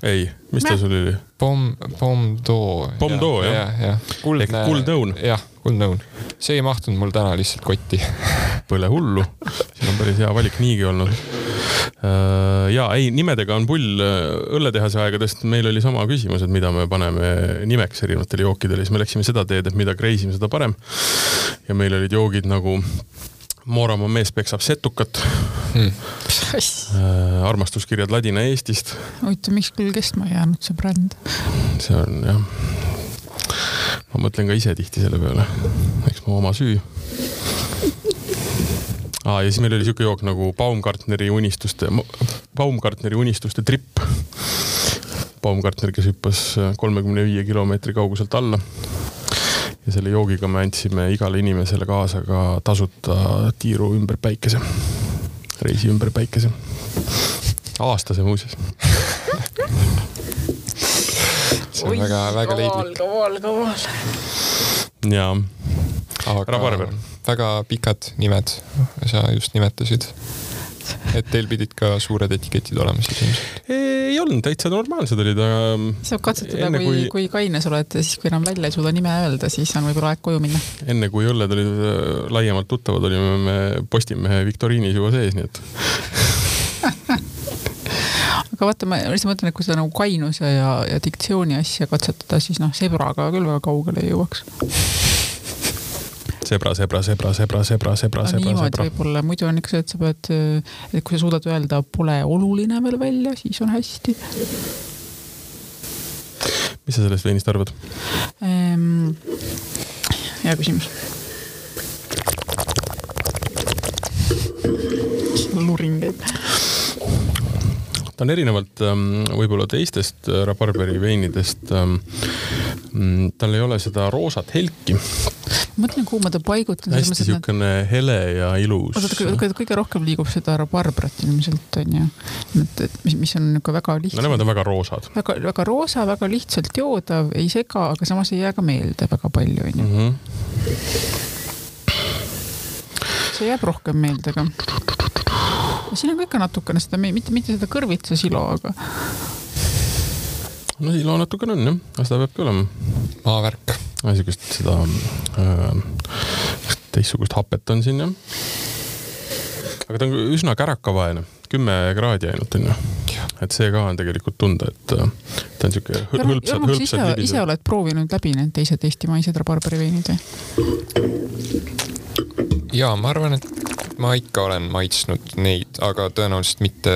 S1: ei, mis ta sul oli?
S3: Pomm, Pomm-Doo.
S1: Pomm-Doo jah?
S3: jah, jah.
S1: kuldne. kuldnõun.
S3: jah, kuldnõun. see ei mahtunud mul täna lihtsalt kotti *laughs*
S1: Pole hullu, siin on päris hea valik niigi olnud. Äh, ja ei, nimedega on pull äh, õlletehase aegadest, meil oli sama küsimus, et mida me paneme nimeks erinevatele jookidele, siis me läksime seda teed, et mida kreisime, seda parem. ja meil olid joogid nagu Mooramaa mees peksab setukat hmm.. Äh, armastuskirjad Ladina-Eestist.
S2: huvitav, miks küll kestma ei jäänud see bränd?
S1: see on jah. ma mõtlen ka ise tihti selle peale, eks mu oma süü. Ah, ja siis meil oli siuke jook nagu Baumgartneri unistuste, Baumgartneri unistuste tripp. Baumgartner, kes hüppas kolmekümne viie kilomeetri kauguselt alla ja selle joogiga me andsime igale inimesele kaasa ka tasuta tiiru ümber päikese, reisi ümber päikese. aastase muuseas
S3: see on väga-väga leidlik.
S2: kaval, kaval.
S1: jaa.
S3: aga väga pikad nimed sa just nimetasid et teil pidid ka suured etiketid olema siis ilmselt?
S1: ei olnud, täitsa normaalsed olid, aga.
S2: saab katsetada, kui, kui, kui kaine sa oled, siis kui enam välja ei suuda nime öelda, siis on võib-olla aeg koju minna.
S1: enne kui õlled olid äh, laiemalt tuttavad, olime me Postimehe viktoriinis juba sees, nii et *laughs*
S2: aga vaata, ma lihtsalt mõtlen, et kui seda nagu kainuse ja, ja diktsiooni asja katsetada, siis noh, sebraga küll väga kaugele ei jõuaks.
S1: Sebra, sebra, sebra, sebra, sebra, sebra, sebra,
S2: niimoodi võib-olla, muidu on ikka see, et sa pead, et kui sa suudad öelda pole oluline veel välja, siis on hästi
S1: mis sa sellest veinist arvad?
S2: ehm,. hea küsimus. luring käib.
S1: Ta on erinevalt ähm, võib-olla teistest äh, rabarberi veinidest ähm,. tal ei ole seda roosat helki.
S2: mõtlen, kuhu ma ta paigutan.
S1: hästi siukene hele ja ilus.
S2: oota, kõige rohkem liigub seda rabarbrat ilmselt onju. et, et mis, mis on niuke väga lihtne.
S1: no nemad on väga roosad.
S2: väga, väga roosa, väga lihtsalt joodav, ei sega, aga samas ei jää ka meelde väga palju onju mm. -hmm. see jääb rohkem meelde ka siin on ka ikka natukene seda, mitte, mitte seda kõrvitsa silo, aga.
S1: no silo natukene on jah, aga seda peabki olema.
S3: maavärk.
S1: niisugust seda äh, teistsugust hapet on siin jah. aga ta on üsna kärakavaene, kümme kraadi ainult onju. et see ka on tegelikult tunda, et äh, ta on siuke hõlpsad, hõlpsad
S2: libised. ise oled proovinud läbi need teised eestimaised rabarberi veinid või?
S3: ja ma arvan, et ma ikka olen maitsnud neid, aga tõenäoliselt mitte,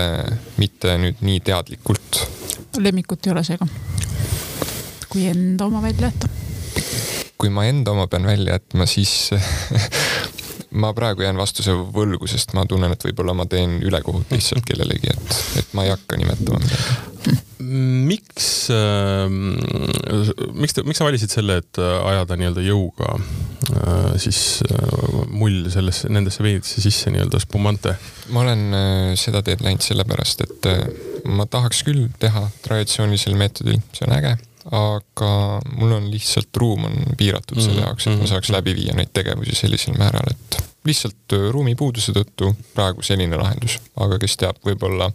S3: mitte nüüd nii teadlikult.
S2: lemmikut ei ole seega? kui enda oma välja jätta?
S3: kui ma enda oma pean välja jätma, siis *laughs* ma praegu jään vastuse võlgu, sest ma tunnen, et võib-olla ma teen ülekohut lihtsalt kellelegi, et, et ma ei hakka nimetama midagi
S1: miks äh,, miks, miks sa valisid selle, et ajada nii-öelda jõuga äh, siis äh, mull sellesse, nendesse veinidesse sisse nii-öelda spumante?
S3: ma olen äh, seda teed läinud sellepärast, et äh, ma tahaks küll teha traditsioonilisel meetodil, see on äge, aga mul on lihtsalt ruum on piiratud selle mhm, jaoks, et ma mhm. saaks läbi viia neid tegevusi sellisel määral, et lihtsalt äh, ruumipuuduse tõttu praegu selline lahendus, aga kes teab, võib-olla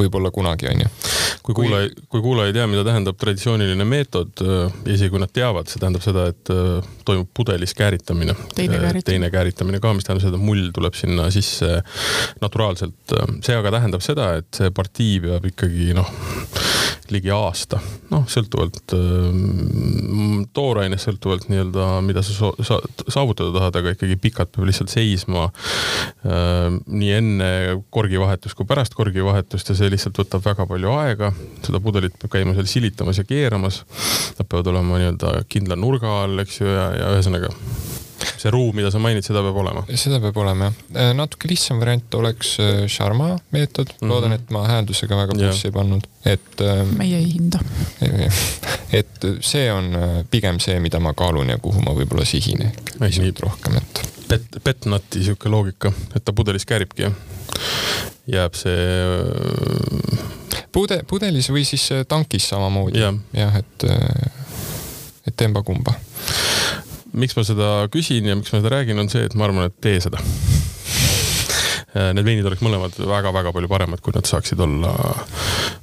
S3: võib-olla kunagi, onju.
S1: kui kuulaja, kui kuulaja ei tea, mida tähendab traditsiooniline meetod, äh, isegi kui nad teavad, see tähendab seda, et äh, toimub pudelis
S2: äh, kääritamine.
S1: teine kääritamine ka, mis tähendab seda, et mull tuleb sinna sisse naturaalselt. see aga tähendab seda, et see partii peab ikkagi noh, ligi aasta, noh, sõltuvalt äh, toorainest, sõltuvalt nii-öelda, mida sa sa saavutada tahad, aga ikkagi pikalt peab lihtsalt seisma äh, nii enne korgivahetust kui pärast korgivahetust ja see lihtsalt võtab väga palju aega. seda pudelit peab käima seal silitamas ja keeramas. Nad peavad olema nii-öelda kindla nurga all, eks ju, ja, ja ühesõnaga see ruum, mida sa mainid, seda peab olema?
S3: seda peab olema jah. Äh, natuke lihtsam variant oleks äh, Sharma meetod mm, -hmm. loodan, et ma hääldusega väga plussi ei pannud, et.
S2: Ähm, meie ei hinda. *laughs*
S3: et see on äh, pigem see, mida ma kaalun ja kuhu ma võib-olla sihin ehk pisut rohkem, et.
S1: Pet, petnati sihuke loogika, et ta pudelis kääribki jah? jääb see.
S3: pude, pudelis või siis tankis samamoodi ja.. jah, et, et emba-kumba
S1: miks ma seda küsin ja miks ma seda räägin, on see, et ma arvan, et tee seda *laughs* Need veinid oleks mõlemad väga-väga palju paremad, kui nad saaksid olla,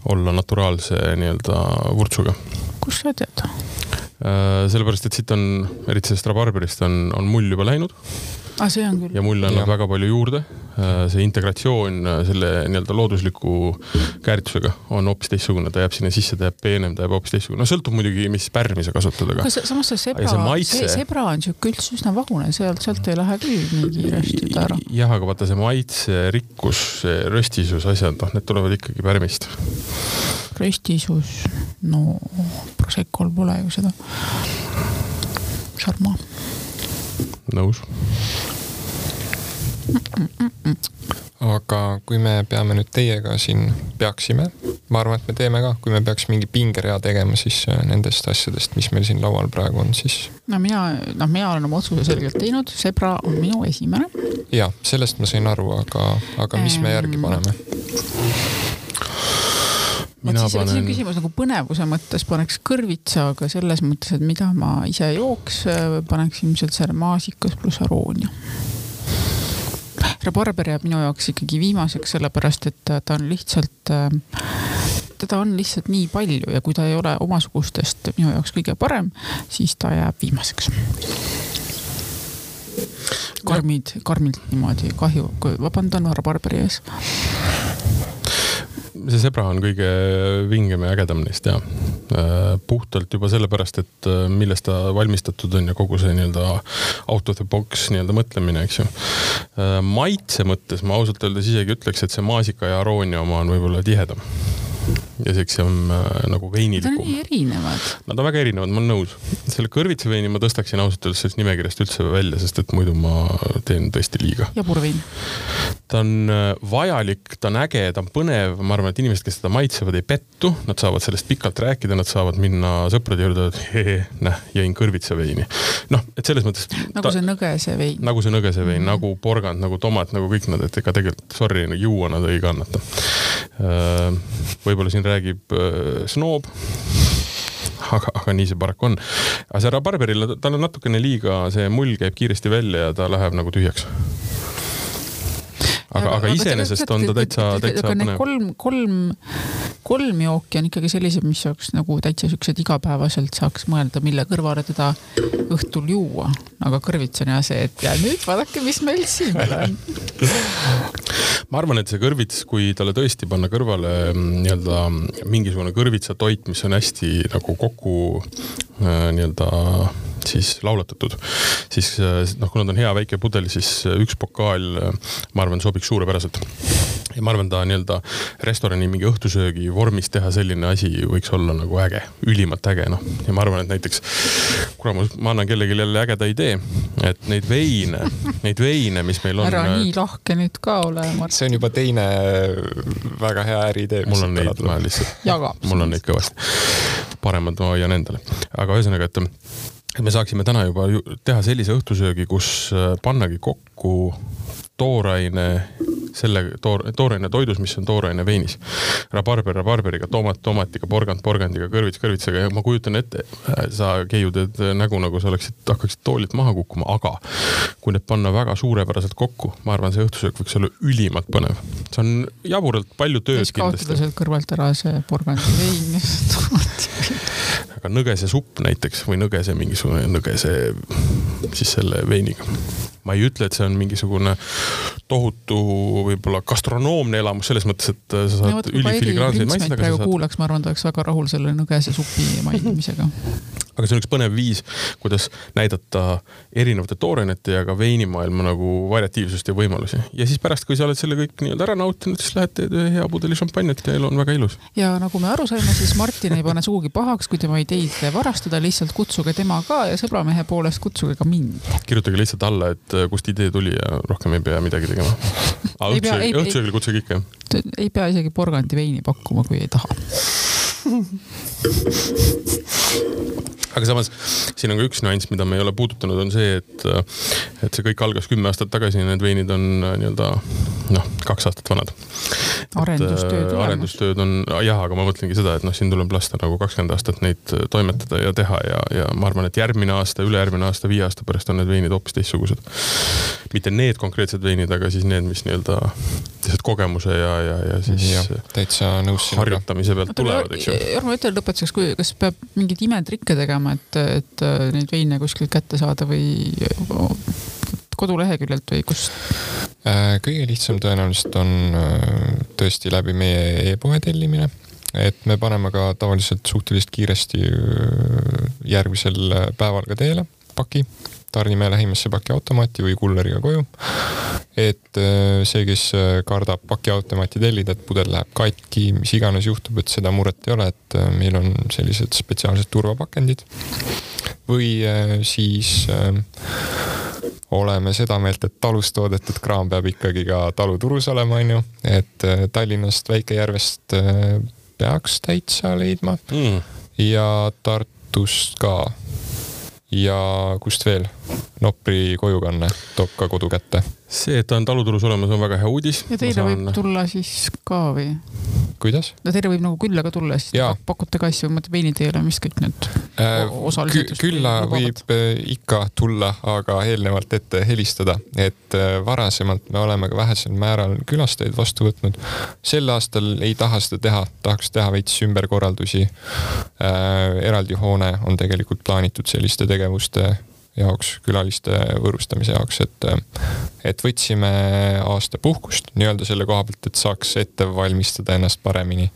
S1: olla naturaalse nii-öelda vurtsuga.
S2: kust sa tead?
S1: Äh, sellepärast, et siit on, eriti sellest rabarberist on, on mull juba läinud
S2: ah,. see on küll.
S1: ja mull annab väga palju juurde. Äh, see integratsioon äh, selle nii-öelda loodusliku kääritusega on hoopis teistsugune, ta jääb sinna sisse, ta jääb peenem, ta jääb hoopis teistsugune. no sõltub muidugi, mis pärmi sa kasutad, aga.
S2: samas see sebra, maitse... see sebra on sihuke üldse üsna vahune, sealt, sealt ei lähe küll nii kiiresti ta ära.
S1: jah, aga vaata see maitse, rikkus, see röstisus, asjad, noh, need tulevad ikkagi pärmist.
S2: röstisus, no Proseccol pole ju seda. Sarma
S1: nõus.
S3: Aga kui me peame nüüd teiega siin, peaksime, ma arvan, et me teeme ka, kui me peaks mingi pingerea tegema, siis äh, nendest asjadest, mis meil siin laual praegu on, siis.
S2: no mina, noh, mina olen oma otsuse selgelt teinud, Zebra on minu esimene.
S3: ja sellest ma sain aru, aga, aga mis me järgi paneme?
S2: mina siis, panen. siin küsimus nagu põnevuse mõttes paneks kõrvitsa, aga selles mõttes, et mida ma ise jooks, paneks ilmselt selle maasikas pluss aroonia. Rabarber jääb minu jaoks ikkagi viimaseks, sellepärast et ta on lihtsalt, teda on lihtsalt nii palju ja kui ta ei ole omasugustest minu jaoks kõige parem, siis ta jääb viimaseks. Karmid, karmilt niimoodi kahju, vabandan rabarberi ees
S1: see Zebra on kõige vingem ja ägedam neist ja puhtalt juba sellepärast, et millest ta valmistatud on ja kogu see nii-öelda out of the box nii-öelda mõtlemine, eks ju. maitse mõttes ma ausalt öeldes isegi ütleks, et see maasika ja aroonia oma on võib-olla tihedam ja siuksem äh, nagu veinilikum.
S2: Nad on nii erinevad.
S1: Nad on väga erinevad, ma olen nõus. selle kõrvitsaveini ma tõstaksin ausalt öeldes sellest nimekirjast üldse välja, sest et muidu ma teen tõesti liiga.
S2: jaburvein.
S1: ta on äh, vajalik, ta on äge, ta on põnev, ma arvan, et inimesed, kes seda maitsevad, ei pettu, nad saavad sellest pikalt rääkida, nad saavad minna sõprade juurde, et näh, jõin kõrvitsaveini. noh, et selles mõttes.
S2: nagu see nõgese vein.
S1: nagu see nõgese vein mm, -hmm. nagu porgand, nagu tomat, nagu kõik nad, et ega tegelikult sorry, juua nad ei kannata. Äh, võib-olla siin räägib äh, snoob aga, aga nii see paraku on. aga see rabarberil, tal on natukene liiga, see mull käib kiiresti välja ja ta läheb nagu tühjaks aga, aga iseenesest on ta täitsa, täitsa põnev.
S2: kolm, kolm, kolm jooki on ikkagi sellised, mis oleks nagu täitsa siuksed igapäevaselt saaks mõelda, mille kõrvale teda õhtul juua. aga kõrvits on jah see, et ja nüüd vaadake, mis meil siin *laughs* on
S1: ma arvan, et see kõrvits, kui talle tõesti panna kõrvale mm, nii-öelda mingisugune kõrvitsatoit, mis on hästi nagu kokku nii-öelda siis laulatatud, siis äh, noh, kuna ta on hea väike pudel, siis üks pokaal, äh, ma arvan, sobiks suurepäraselt ja ma arvan, ta nii-öelda restorani mingi õhtusöögi vormis teha selline asi võiks olla nagu äge, ülimalt äge, noh. ja ma arvan, et näiteks, kurat, ma annan kellelegi jälle ägeda idee, et neid veine, neid veine, mis meil on.
S2: ära nii lahke nüüd ka ole, Mart.
S3: see on juba teine väga hea äriidee.
S1: mul on neid vaja lihtsalt. mul on neid kõvasti. paremad ma hoian endale. aga ühesõnaga, et et me saaksime täna juba teha sellise õhtusöögi, kus äh, pannagi kokku tooraine selle toor, tooraine toidus, mis on tooraine veinis. rabarber rabarberiga, tomat tomatiga, porgand porgandiga, kõrvits kõrvitsaga ja ma kujutan ette, sa Keiu teed nägu, nagu sa oleksid, hakkaksid toolilt maha kukkuma, aga kui need panna väga suurepäraselt kokku, ma arvan, see õhtusöök võiks olla ülimalt põnev. see on jaburalt palju tööd
S2: kindlasti. kaotada sealt kõrvalt ära see porgandi vein *laughs*
S1: aga nõgese supp näiteks või nõgese mingisugune nõgese siis selle veiniga ma ei ütle, et see on mingisugune tohutu võib-olla gastronoomne elamus selles mõttes, et sa saad ülifiligraanseid
S2: maitseid. praegu saad... kuulaks, ma arvan, ta oleks väga rahul selle nõgese supi *laughs* mainimisega
S1: aga see on üks põnev viis, kuidas näidata erinevate toorainete ja ka veinimaailma nagu variatiivsust ja võimalusi. ja siis pärast, kui sa oled selle kõik nii-öelda ära nautinud, siis lähed teed ühe hea pudeli šampanjat ja elu on väga ilus.
S2: ja nagu me aru saime, siis Martin ei pane sugugi pahaks, kui tema ideid varastada, lihtsalt kutsuge tema ka ja sõbramehe poolest kutsuge ka mind.
S1: kirjutage lihtsalt alla, et kust idee tuli ja rohkem ei pea midagi tegema. *laughs* õhtusöögil kutsuge ikka,
S2: ei pea isegi porgandi veini pakkuma, kui ei taha *laughs*
S1: aga samas siin on ka üks nüanss, mida me ei ole puudutanud, on see, et, et see kõik algas kümme aastat tagasi ja need veinid on äh, nii-öelda noh, kaks aastat vanad.
S2: arendustööd
S1: äh,. arendustööd on, jah, aga ma mõtlengi seda, et noh, siin tuleb lasta nagu kakskümmend aastat neid äh, toimetada ja teha ja, ja ma arvan, et järgmine aasta, ülejärgmine aasta, viie aasta pärast on need veinid hoopis teistsugused. mitte need konkreetsed veinid, aga siis need, mis nii-öelda lihtsalt kogemuse ja, ja, ja siis ja,
S3: täitsa nõus
S1: harjutamise pealt tulevad, eks ju.
S2: Jorma, ütle lõpetuseks, kui, kas peab mingeid imetrikke tegema, tegema, et, et äh, neid veine kuskilt kätte saada või koduleheküljelt või kust?
S3: Äh, kõige lihtsam tõenäoliselt on äh, tõesti läbi meie e-poe tellimine et me paneme ka tavaliselt suhteliselt kiiresti järgmisel päeval ka teele paki tarnime lähimasse pakiautomaati või kulleriga koju. et äh, see, kes äh, kardab pakiautomaati tellida, et pudel läheb katki, mis iganes juhtub, et seda muret ei ole, et äh, meil on sellised spetsiaalsed turvapakendid. või siis oleme seda meelt, et talust toodetud kraam peab ikkagi ka taluturus olema, onju, et Tallinnast, Väike-Järvest peaks täitsa leidma mm. ja Tartust ka ja kust veel? Nopri kojukanne toob ka kodu kätte.
S1: see, et ta on taluturus olemas, on väga hea uudis.
S2: ja teile saan... võib tulla siis ka või?
S3: kuidas?
S2: no teile võib nagu külla ka tulla, siis te pakute ka asju, ma mõtlen veiniteele, mis kõik need
S3: äh, osalised Kü külla võib äh, ikka tulla, aga eelnevalt ette helistada, et äh, varasemalt me oleme ka vähesel määral külastajaid vastu võtnud. sel aastal ei taha seda teha, tahaks teha veits ümberkorraldusi äh,. eraldi hoone on tegelikult plaanitud selliste tegevuste jaoks, külaliste võõrustamise jaoks, et et võtsime aasta puhkust nii-öelda selle koha pealt, et saaks ette valmistada ennast paremini.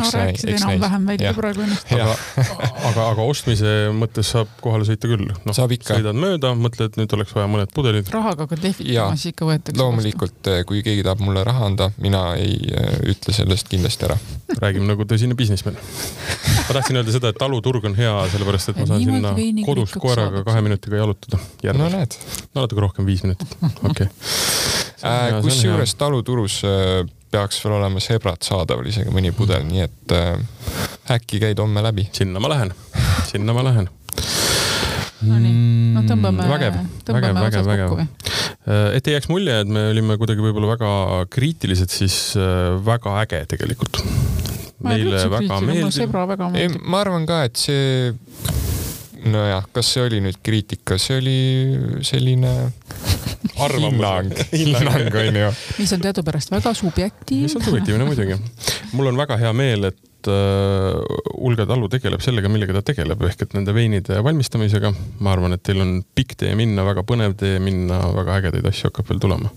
S2: No rääkisid enam-vähem välja ja. praegu ennast.
S1: aga, *laughs* aga, aga ostmise mõttes saab kohale sõita küll no,. sõidad mööda, mõtled, nüüd oleks vaja mõned pudelid.
S2: rahaga ka lehvitamas ikka võetakse.
S3: loomulikult, kui keegi tahab mulle raha anda, mina ei äh, ütle sellest kindlasti ära. *laughs*
S1: räägime nagu tõsine businessman. ma tahtsin öelda seda, et taluturg on hea, sellepärast et ma saan sinna kodus koeraga kahe minutiga jalutada.
S3: no näed.
S1: natuke rohkem, viis minutit, *laughs* okei okay.
S3: äh,. kusjuures taluturus äh, peaks veel olema sebrad saadaval, isegi mõni pudel, nii et äh, äkki käid homme läbi.
S1: sinna ma lähen, sinna ma lähen.
S2: Nonii, no tõmbame,
S1: vägev, vägev, vägev, vägev. Äh, et ei jääks mulje, et me olime kuidagi võib-olla väga kriitilised, siis äh, väga äge tegelikult. meile väga meeldib.
S3: ei, ma arvan ka, et see nojah, kas see oli nüüd kriitika, see oli selline hinnang, hinnang on ju.
S2: mis on teadupärast väga subjektiivne.
S1: mis on subjektiivne muidugi. mul on väga hea meel, et uh, Ulga Talu tegeleb sellega, millega ta tegeleb, ehk et nende veinide valmistamisega. ma arvan, et teil on pikk tee minna, väga põnev tee minna, väga ägedaid asju hakkab veel tulema.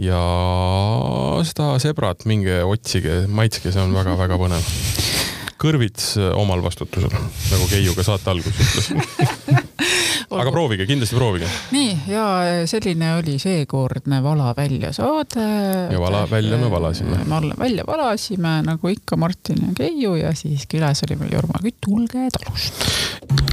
S1: ja seda sebrat minge otsige, maitske, see on väga-väga põnev kõrvits äh, omal vastutusel, nagu Keiu ka saate alguses ütles *laughs* aga proovige, kindlasti proovige.
S2: nii ja selline oli seekordne Vala välja saade.
S1: ja vala välja me valasime.
S2: me välja valasime nagu ikka Martin ja Keiu ja siis külas oli meil Jorma Kütt Ulge talust